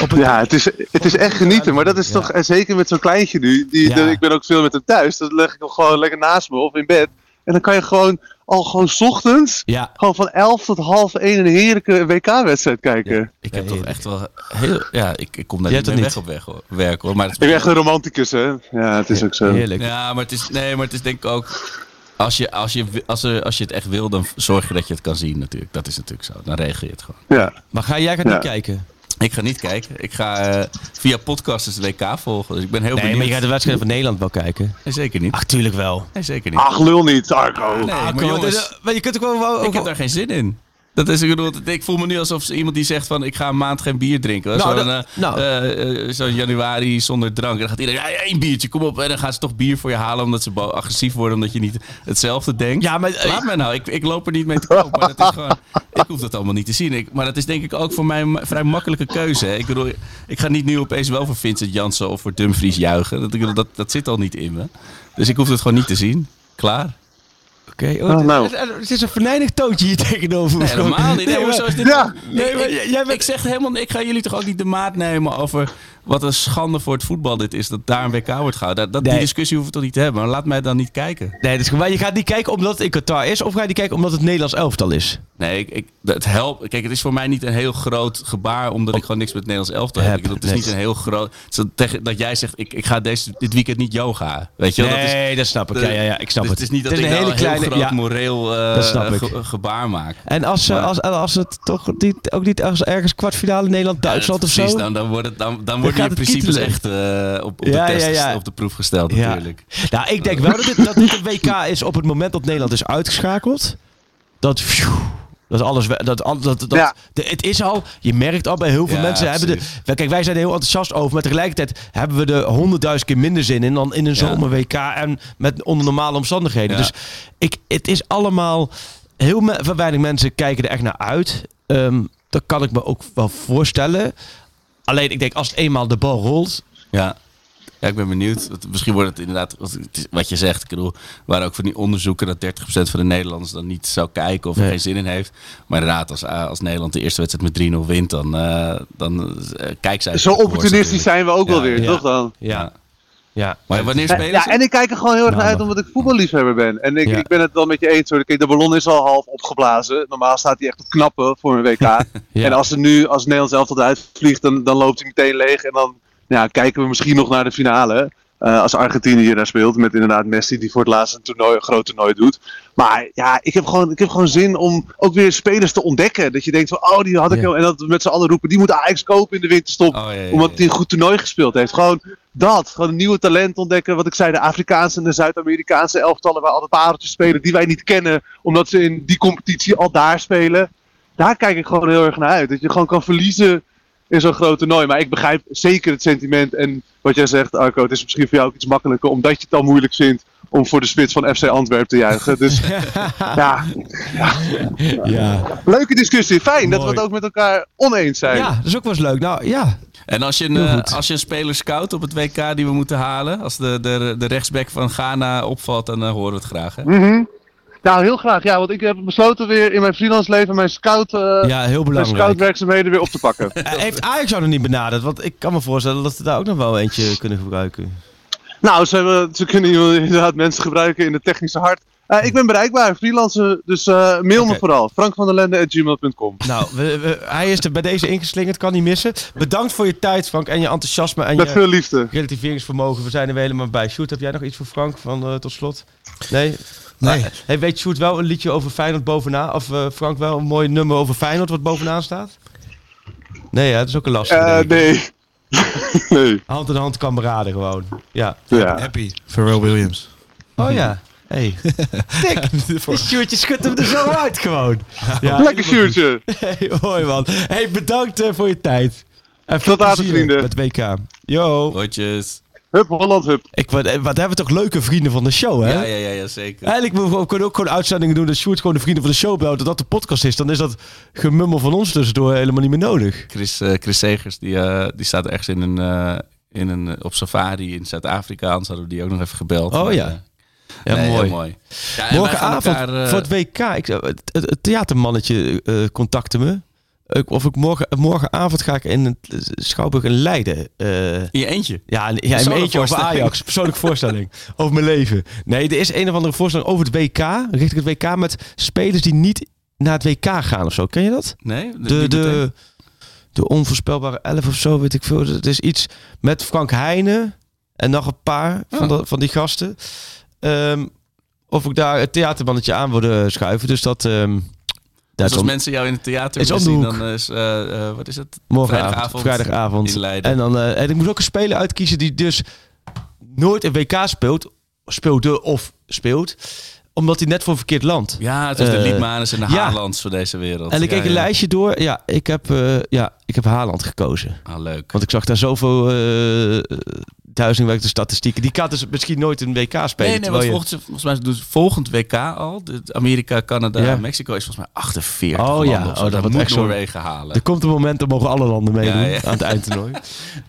Op Ja, het is, het is echt genieten, maar dat is toch, en zeker met zo'n kleintje nu, die, Ja. de- ik ben ook veel met hem thuis, dan leg ik hem gewoon lekker naast me of in bed. En dan kan je gewoon, al gewoon 's ochtends, Ja. gewoon van 11 tot half 1 een heerlijke WK-wedstrijd kijken. Ik heb toch echt wel heel... Ja, ik, ik kom daar niet het weg op weg, hoor, werk hoor. Maar het Ik ben echt een romanticus, hè? Ja, het is ook zo. Heerlijk. Ja, maar het is, nee, maar het is denk ik ook... Als je, als, je, als, er, als je het echt wil, dan zorg je dat je het kan zien natuurlijk. Dat is natuurlijk zo. Dan regel je het gewoon. Ja. Maar ga jij gaat Ja. niet kijken? Ik ga niet kijken. Ik ga eh, via podcast het WK volgen. Dus ik ben heel Nee, benieuwd. maar je gaat de wedstrijd van Nederland wel kijken. Nee, zeker niet. Ach, tuurlijk wel. Nee, zeker niet. Ach, lul niet, Arco. nee, maar jongens, is- maar je kunt ook wel... ik heb daar geen zin in. Dat is, ik, bedoel, ik voel me nu alsof iemand die zegt van ik ga een maand geen bier drinken. Nou, Zo'n eh, nou. eh, eh, zo'n januari zonder drank. En dan gaat iedereen, ja, één biertje, kom op. En dan gaan ze toch bier voor je halen omdat ze agressief worden. Omdat je niet hetzelfde denkt. Ja, maar, Laat mij nou, ik, ik loop er niet mee te koop. Maar dat is gewoon, (laughs) ik hoef dat allemaal niet te zien. Ik, maar dat is denk ik ook voor mij een vrij makkelijke keuze. Hè. Ik bedoel, ik ga niet nu opeens wel voor Vincent Janssen of voor Dumfries juichen. Dat, dat, dat zit al niet in me. Dus ik hoef het gewoon niet te zien. Klaar. Oké, oh, het- nou. het, het is een venijnig toontje hier (laughs) tegenover. Nee, helemaal niet. Nee, is dit Ja. Nee, maar ik, jij bent- ik zeg helemaal, ik ga jullie toch ook niet de maat nemen over wat een schande voor het voetbal dit is dat daar een WK wordt gehouden. Dat, dat, Nee. Die discussie hoeven we toch niet te hebben. Maar laat mij dan niet kijken. Nee, dat is, maar je gaat niet kijken omdat het in Qatar is, of ga je niet kijken omdat het Nederlands elftal is? Nee, ik, ik, het helpt. Kijk, het is voor mij niet een heel groot gebaar omdat ik gewoon niks met het Nederlands elftal heb. Het is niet een heel groot. dat, dat jij zegt, ik, ik ga deze, dit weekend niet yoga. Weet je wel? nee, dat dat, is, snap ik. de- Ja, ja, ja, ik snap dus het. het is niet dat ik een nou hele kleine. heel groot ja. moreel eh, Dat ge- gebaar maak. En als, eh, Maar- als, als het toch niet, ook niet ergens kwartfinale Nederland-Duitsland Ja, of precies, zo? Dan, dan, wordt het, dan, dan worden gaat je het principes kietelen. echt eh, op, op, Ja, de test, ja, op de proef gesteld Ja. natuurlijk. Nou, ik denk wel dat dit, dat dit een WK is op het moment dat Nederland is uitgeschakeld. Dat, phew, dat alles, dat, al- dat, dat, Ja. de- het is al, je merkt al bij heel veel Ja, mensen hebben de, precies. Kijk wij zijn er heel enthousiast over, maar tegelijkertijd hebben we er honderdduizend keer minder zin in dan in een Ja. zomer WK en met onder normale omstandigheden. Ja. Dus ik, het is allemaal, heel me- weinig mensen kijken er echt naar uit. Ehm, dat kan ik me ook wel voorstellen. Alleen ik denk als het eenmaal de bal rolt, Ja. ja, ik ben benieuwd. Misschien wordt het inderdaad, wat- je zegt, ik bedoel, er waren ook van die onderzoeken dat 30% van de Nederlanders dan niet zou kijken of er Nee. geen zin in heeft. Maar inderdaad, als, als Nederland de eerste wedstrijd met 3-0 wint, dan, eh dan eh, kijk zij. Zo opportunistisch zijn we ook wel weer, ja. toch dan? ja. Ja. Maar wanneer spelen Ja, ze? en ik kijk er gewoon heel erg naar Nou, uit omdat ik voetballiefhebber ben. En ik, Ja. ik ben het wel met je eens hoor. Kijk, de ballon is al half opgeblazen. Normaal staat hij echt op knappen voor een WK. (laughs) Ja. En als er nu, als Nederland zelf tot uitvliegt, dan, dan loopt hij meteen leeg. En dan ja, kijken we misschien nog naar de finale. Eh, als Argentinië hier daar speelt. Met inderdaad Messi die voor het laatst een, toernooi, een groot toernooi doet. Maar ja, ik heb, gewoon, ik heb gewoon zin om ook weer spelers te ontdekken. Dat je denkt van, oh die had ik Ja. al. En dat we met z'n allen roepen, die moet Ajax kopen in de winterstop. Oh, ja, Omdat hij een goed toernooi gespeeld heeft. Gewoon dat. Gewoon een nieuwe talent ontdekken. Wat ik zei, de Afrikaanse en de Zuid-Amerikaanse elftallen waar altijd pareltjes spelen die wij niet kennen. Omdat ze in die competitie al daar spelen. Daar kijk ik gewoon heel erg naar uit. Dat je gewoon kan verliezen in zo'n groot toernooi. Maar ik begrijp zeker het sentiment. En wat jij zegt, Arco, het is misschien voor jou ook iets makkelijker. Omdat je het al moeilijk vindt om voor de spits van FC Antwerpen te juichen. Dus (laughs) ja, ja. leuke discussie. Fijn dat we het ook met elkaar oneens zijn. Ja, dat is ook wel eens leuk. Nou ja, En als je, een, eh, als je een speler scout op het WK die we moeten halen, als de, de, de rechtsback van Ghana opvalt, dan eh, horen we het graag. Hè? Mhm. Nou, heel graag. Ja, want ik heb besloten weer in mijn freelance leven mijn scout, eh, ja heel mijn belangrijk. scoutwerkzaamheden weer op te pakken. (laughs) Eh, Heeft Ajax jou nog niet benaderd? Want ik kan me voorstellen dat ze daar ook nog wel eentje kunnen gebruiken. nou, ze, hebben, ze kunnen inderdaad mensen gebruiken in het technische hart. Eh, ik ben bereikbaar, freelancer, dus mail me vooral. frankvanderlende.gmail.com Nou, we, we- hij is er bij deze ingeslingerd, kan niet missen. Bedankt voor je tijd, Frank, en je enthousiasme en Met je veel liefde. relativeringsvermogen. We zijn er weer helemaal bij. Sjoerd, heb jij nog iets voor Frank van, tot slot? Nee? Nee. Maar, hey, weet Sjoerd wel een liedje over Feyenoord bovenaan? Of eh, Frank wel een mooi nummer over Feyenoord wat bovenaan staat? Nee, ja, dat is ook een lastige. Eh, nee. (laughs) nee. Hand in hand kameraden gewoon. Ja. Ja. Happy. Pharrell Williams. Oh ja. Hey. (laughs) Tik. Die Sjoerdje schudt hem er zo uit gewoon. Ja, Lekker shirtje. (laughs) Hey, mooi man. Hey, bedankt eh, voor je tijd. En veel Tot later, vrienden. Met WK. Yo. Rotjes. Hup, Holland, hup. Ik, wat, eh, wat hebben we toch leuke vrienden van de show, hè? Ja, ja, ja, ja, zeker. Eigenlijk we kunnen ook gewoon uitzendingen doen dat Sjoerd gewoon de vrienden van de show belt. Dat dat de podcast is. Dan is dat gemummel van ons tussendoor helemaal niet meer nodig. Chris, eh, Chris Segers, die, eh, die staat ergens in een, eh, in een, op safari in Zuid-Afrika. Anders hadden we die ook nog even gebeld. Oh Maar, ja. Ja, nee, mooi. mooi. Ja, Morgenavond elkaar, voor het WK. Ik, het, theatermannetje eh contacte me. Ik- of ik morgen, morgenavond ga ik in het Schouwburg in Leiden. eh, in je eentje. Ja, en- ja in mijn eentje over. Ajax. (laughs) Persoonlijke voorstelling. Over mijn leven. Nee, er is een of andere voorstelling over het WK. Richting het WK met spelers die niet naar het WK gaan of zo. Ken je dat? Nee? De, de, de onvoorspelbare elf of zo, weet ik veel. Het is iets met Frank Heijnen en nog een paar van, Oh. de, van die gasten. Ehm, of ik daar het theatermannetje aan wilde schuiven. Dus dat... ehm dat Dus als mensen jou in het theater Is willen zien, dan is, eh, eh, wat is het? Morgenavond, vrijdagavond. in Leiden. En, dan, eh, en ik moet ook een speler uitkiezen die dus nooit een WK speelt, speelde of speelt. omdat hij net voor verkeerd land. Ja, het is de Liedmanens en de ja. Haalands van deze wereld. En ik Ja, keek een ja. lijstje door. Ja, ik heb, ja, ik heb Haaland gekozen. Ah, leuk. Want ik zag daar zoveel uh, duizendwerkte statistieken. Die kan dus misschien nooit een WK spelen. Nee, nee, want je- volgens, volgens mij doet volgend WK al. De, Amerika, Canada, Ja. Mexico is volgens mij 48 Oh landen ja, oh, dat dat moet echt zo- Noorwegen halen. Er komt een moment, dan mogen alle landen meedoen Ja, ja. aan het eindtoernooi. (laughs)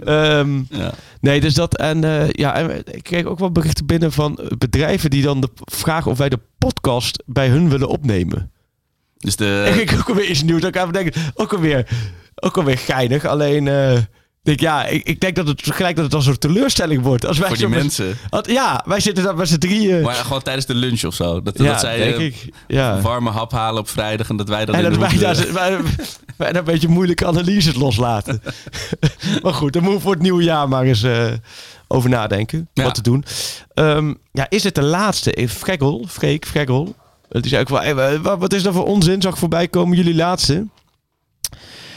Ehm, Ja. Nee, dus dat. En eh, ja, en ik kreeg ook wel berichten binnen van bedrijven die dan de, vragen of wij de podcast bij hun willen opnemen. Dus de, En (laughs) ik ook alweer iets nieuws. Dat ik even denk, ook alweer, ook alweer geinig. Alleen, eh, denk, ja, ik, ik denk dat het gelijk dat het als een teleurstelling wordt. Als wij voor die mensen. Want, ja, wij zitten daar met z'n drieën. Maar gewoon tijdens de lunch of zo. Dat, ja, dat zij denk eh, ik. Ja. warme hap halen op vrijdag en dat wij dan En in dat wij daar, eh, wij, (laughs) wij daar een beetje moeilijke analyses loslaten. (laughs) maar goed, daar moeten we voor het nieuwe jaar maar eens eh, over nadenken. Ja. Wat te doen. Ehm, ja, is het de laatste? Freggel, Freek, Freggel. Het is ook wel, wat- wat is dat voor onzin? Zag ik voorbij komen, jullie laatste.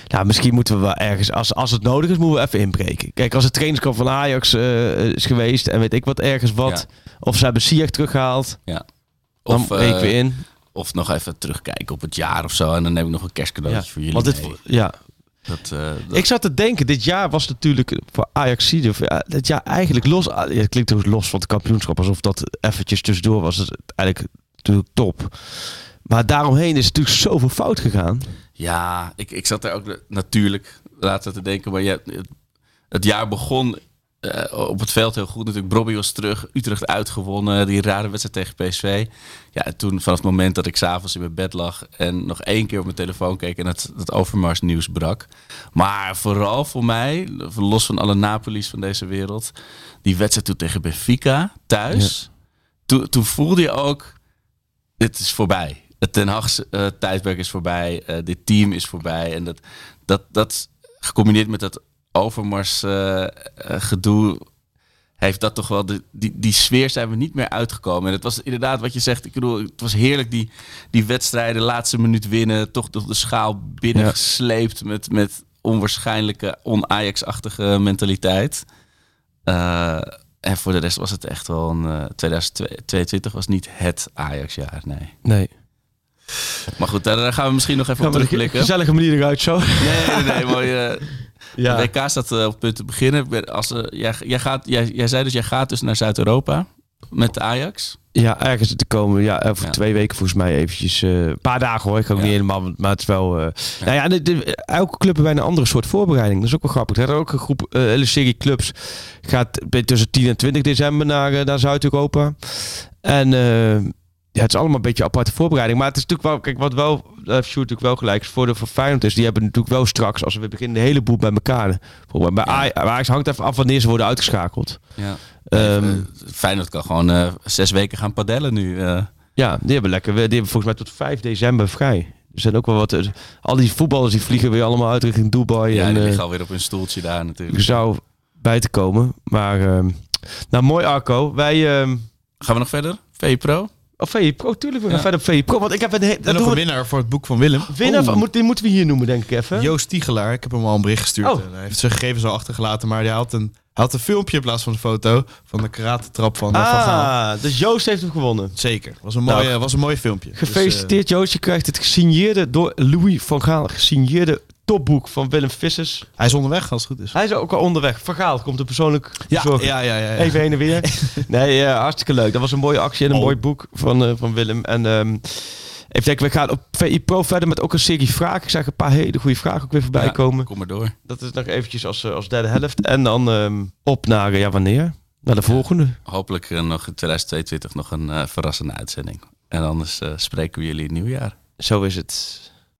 Nou, misschien moeten we wel ergens, als, als het nodig is, moeten we even inbreken. Kijk, als het trainingskamp van Ajax eh, is geweest en weet ik wat ergens wat. Of ze hebben teruggehaald. Ja. Dan Of, breken we eh, in. of nog even terugkijken op het jaar of zo. En dan neem ik nog een kerstcadeautje voor jullie want dit, mee. ja, Dat, eh, dat- Ik zat te denken, dit jaar was natuurlijk voor Ajax ja, dit jaar eigenlijk los. ah, ja, Het klinkt ook los van het kampioenschap, alsof dat eventjes tussendoor was. Dat is eigenlijk natuurlijk top. Maar daaromheen is natuurlijk zoveel fout gegaan. Ja, ik, ik zat daar ook natuurlijk laten te denken. Maar ja, het, het jaar begon eh, op het veld heel goed. Natuurlijk, Brobby was terug. Utrecht uitgewonnen. Die rare wedstrijd tegen PSV. Ja, en toen vanaf het moment dat ik s'avonds in mijn bed lag... en nog één keer op mijn telefoon keek en het, het Overmars nieuws brak. Maar vooral voor mij, los van alle Napoli's van deze wereld... die wedstrijd toen tegen Benfica thuis. Toen, toen voelde je ook, dit is voorbij. Het Ten Hag's eh, tijdperk is voorbij. eh, dit team is voorbij. En dat, dat, dat gecombineerd met dat Overmars eh, gedoe... heeft dat toch wel... De, die, die sfeer zijn we niet meer uitgekomen. En het was inderdaad wat je zegt. Ik bedoel, het was heerlijk die, die wedstrijden. Laatste minuut winnen. Toch door de schaal binnengesleept. Met, met onwaarschijnlijke on-Ajax-achtige mentaliteit. En voor de rest was het echt wel een... eh, 2022 was niet het Ajax-jaar, nee. Nee. Maar goed, daar, gaan we misschien nog even Ja, op terugblikken. gezellige manier eruit zo. Nee, nee, nee. mooi, eh, (laughs) Ja. De WK staat eh, op het punt te beginnen. Als, eh, jij, jij, gaat, jij, jij zei dus, jij gaat dus naar Zuid-Europa met de Ajax. Ja, ergens te komen. Ja, over Ja. twee weken volgens mij eventjes. Een paar dagen hoor. Ik ook Ja. niet helemaal. Maar het is wel... Nou ja, de, de- elke club heeft bijna een andere soort voorbereiding. Dat is ook wel grappig. Er is ook een groep, een hele serie clubs gaat tussen 10 en 20 december naar, naar Zuid-Europa. En ja, het is allemaal een beetje aparte voorbereiding. Maar het is natuurlijk wel... Kijk, wat wel... Heeft Sjoerd natuurlijk wel gelijk. Het voordeel van Feyenoord is... Die hebben natuurlijk wel straks... Als we beginnen... De hele boel bij elkaar. Bij Ja. Ajax- hangt even af wanneer ze worden uitgeschakeld. Ja. Ehm, Feyenoord kan gewoon eh, zes weken gaan padellen nu. eh. Ja, die hebben lekker. Die hebben volgens mij tot 5 december vrij. Er zijn ook wel wat. Al die voetballers die vliegen weer allemaal uit richting Dubai. ja, en die eh, liggen alweer op hun stoeltje daar natuurlijk. er zou bij te komen. Maar ehm, nou, mooi Arco. Wij. ehm Gaan we nog verder? VE Pro? Of VE Pro, tuurlijk. We gaan Ja. verder op VE Pro. Want ik heb een. En nog een winnaar voor het boek van Willem. winnaar van- moet, die moeten we hier noemen, denk ik even. Joost Tiegelaar. Ik heb hem al een bericht gestuurd. Oh. En hij heeft zijn gegevens al achtergelaten. Maar hij had een, hij had een filmpje in plaats van een foto. Van de karate-trap van, eh, van Gaal. ah, dus Joost heeft hem gewonnen. Zeker. Was een, mooie, Nou, was een mooi filmpje. Dus, Gefeliciteerd Joost. Je krijgt het gesigneerde door Louis van Gaal. Gesigneerde topboek van Willem Vissers. hij is onderweg als het goed is. Hij is ook al onderweg. Van Gaal komt er persoonlijk Ja, ja, ja, ja, ja. Even heen en weer. (laughs) Nee, eh, hartstikke leuk. Dat was een mooie actie en een Oh. mooi boek van, eh, van Willem. En ehm, even we gaan op VI Pro verder met ook een serie vragen. Ik zag een paar hele goede vragen ook weer voorbij Ja, komen. Kom maar door. Dat is nog eventjes als, eh, als derde helft. En dan ehm, op naar, ja wanneer? Naar de volgende. Hopelijk nog in 2022 nog een verrassende uitzending. En anders spreken we jullie in het nieuwjaar. Zo is het.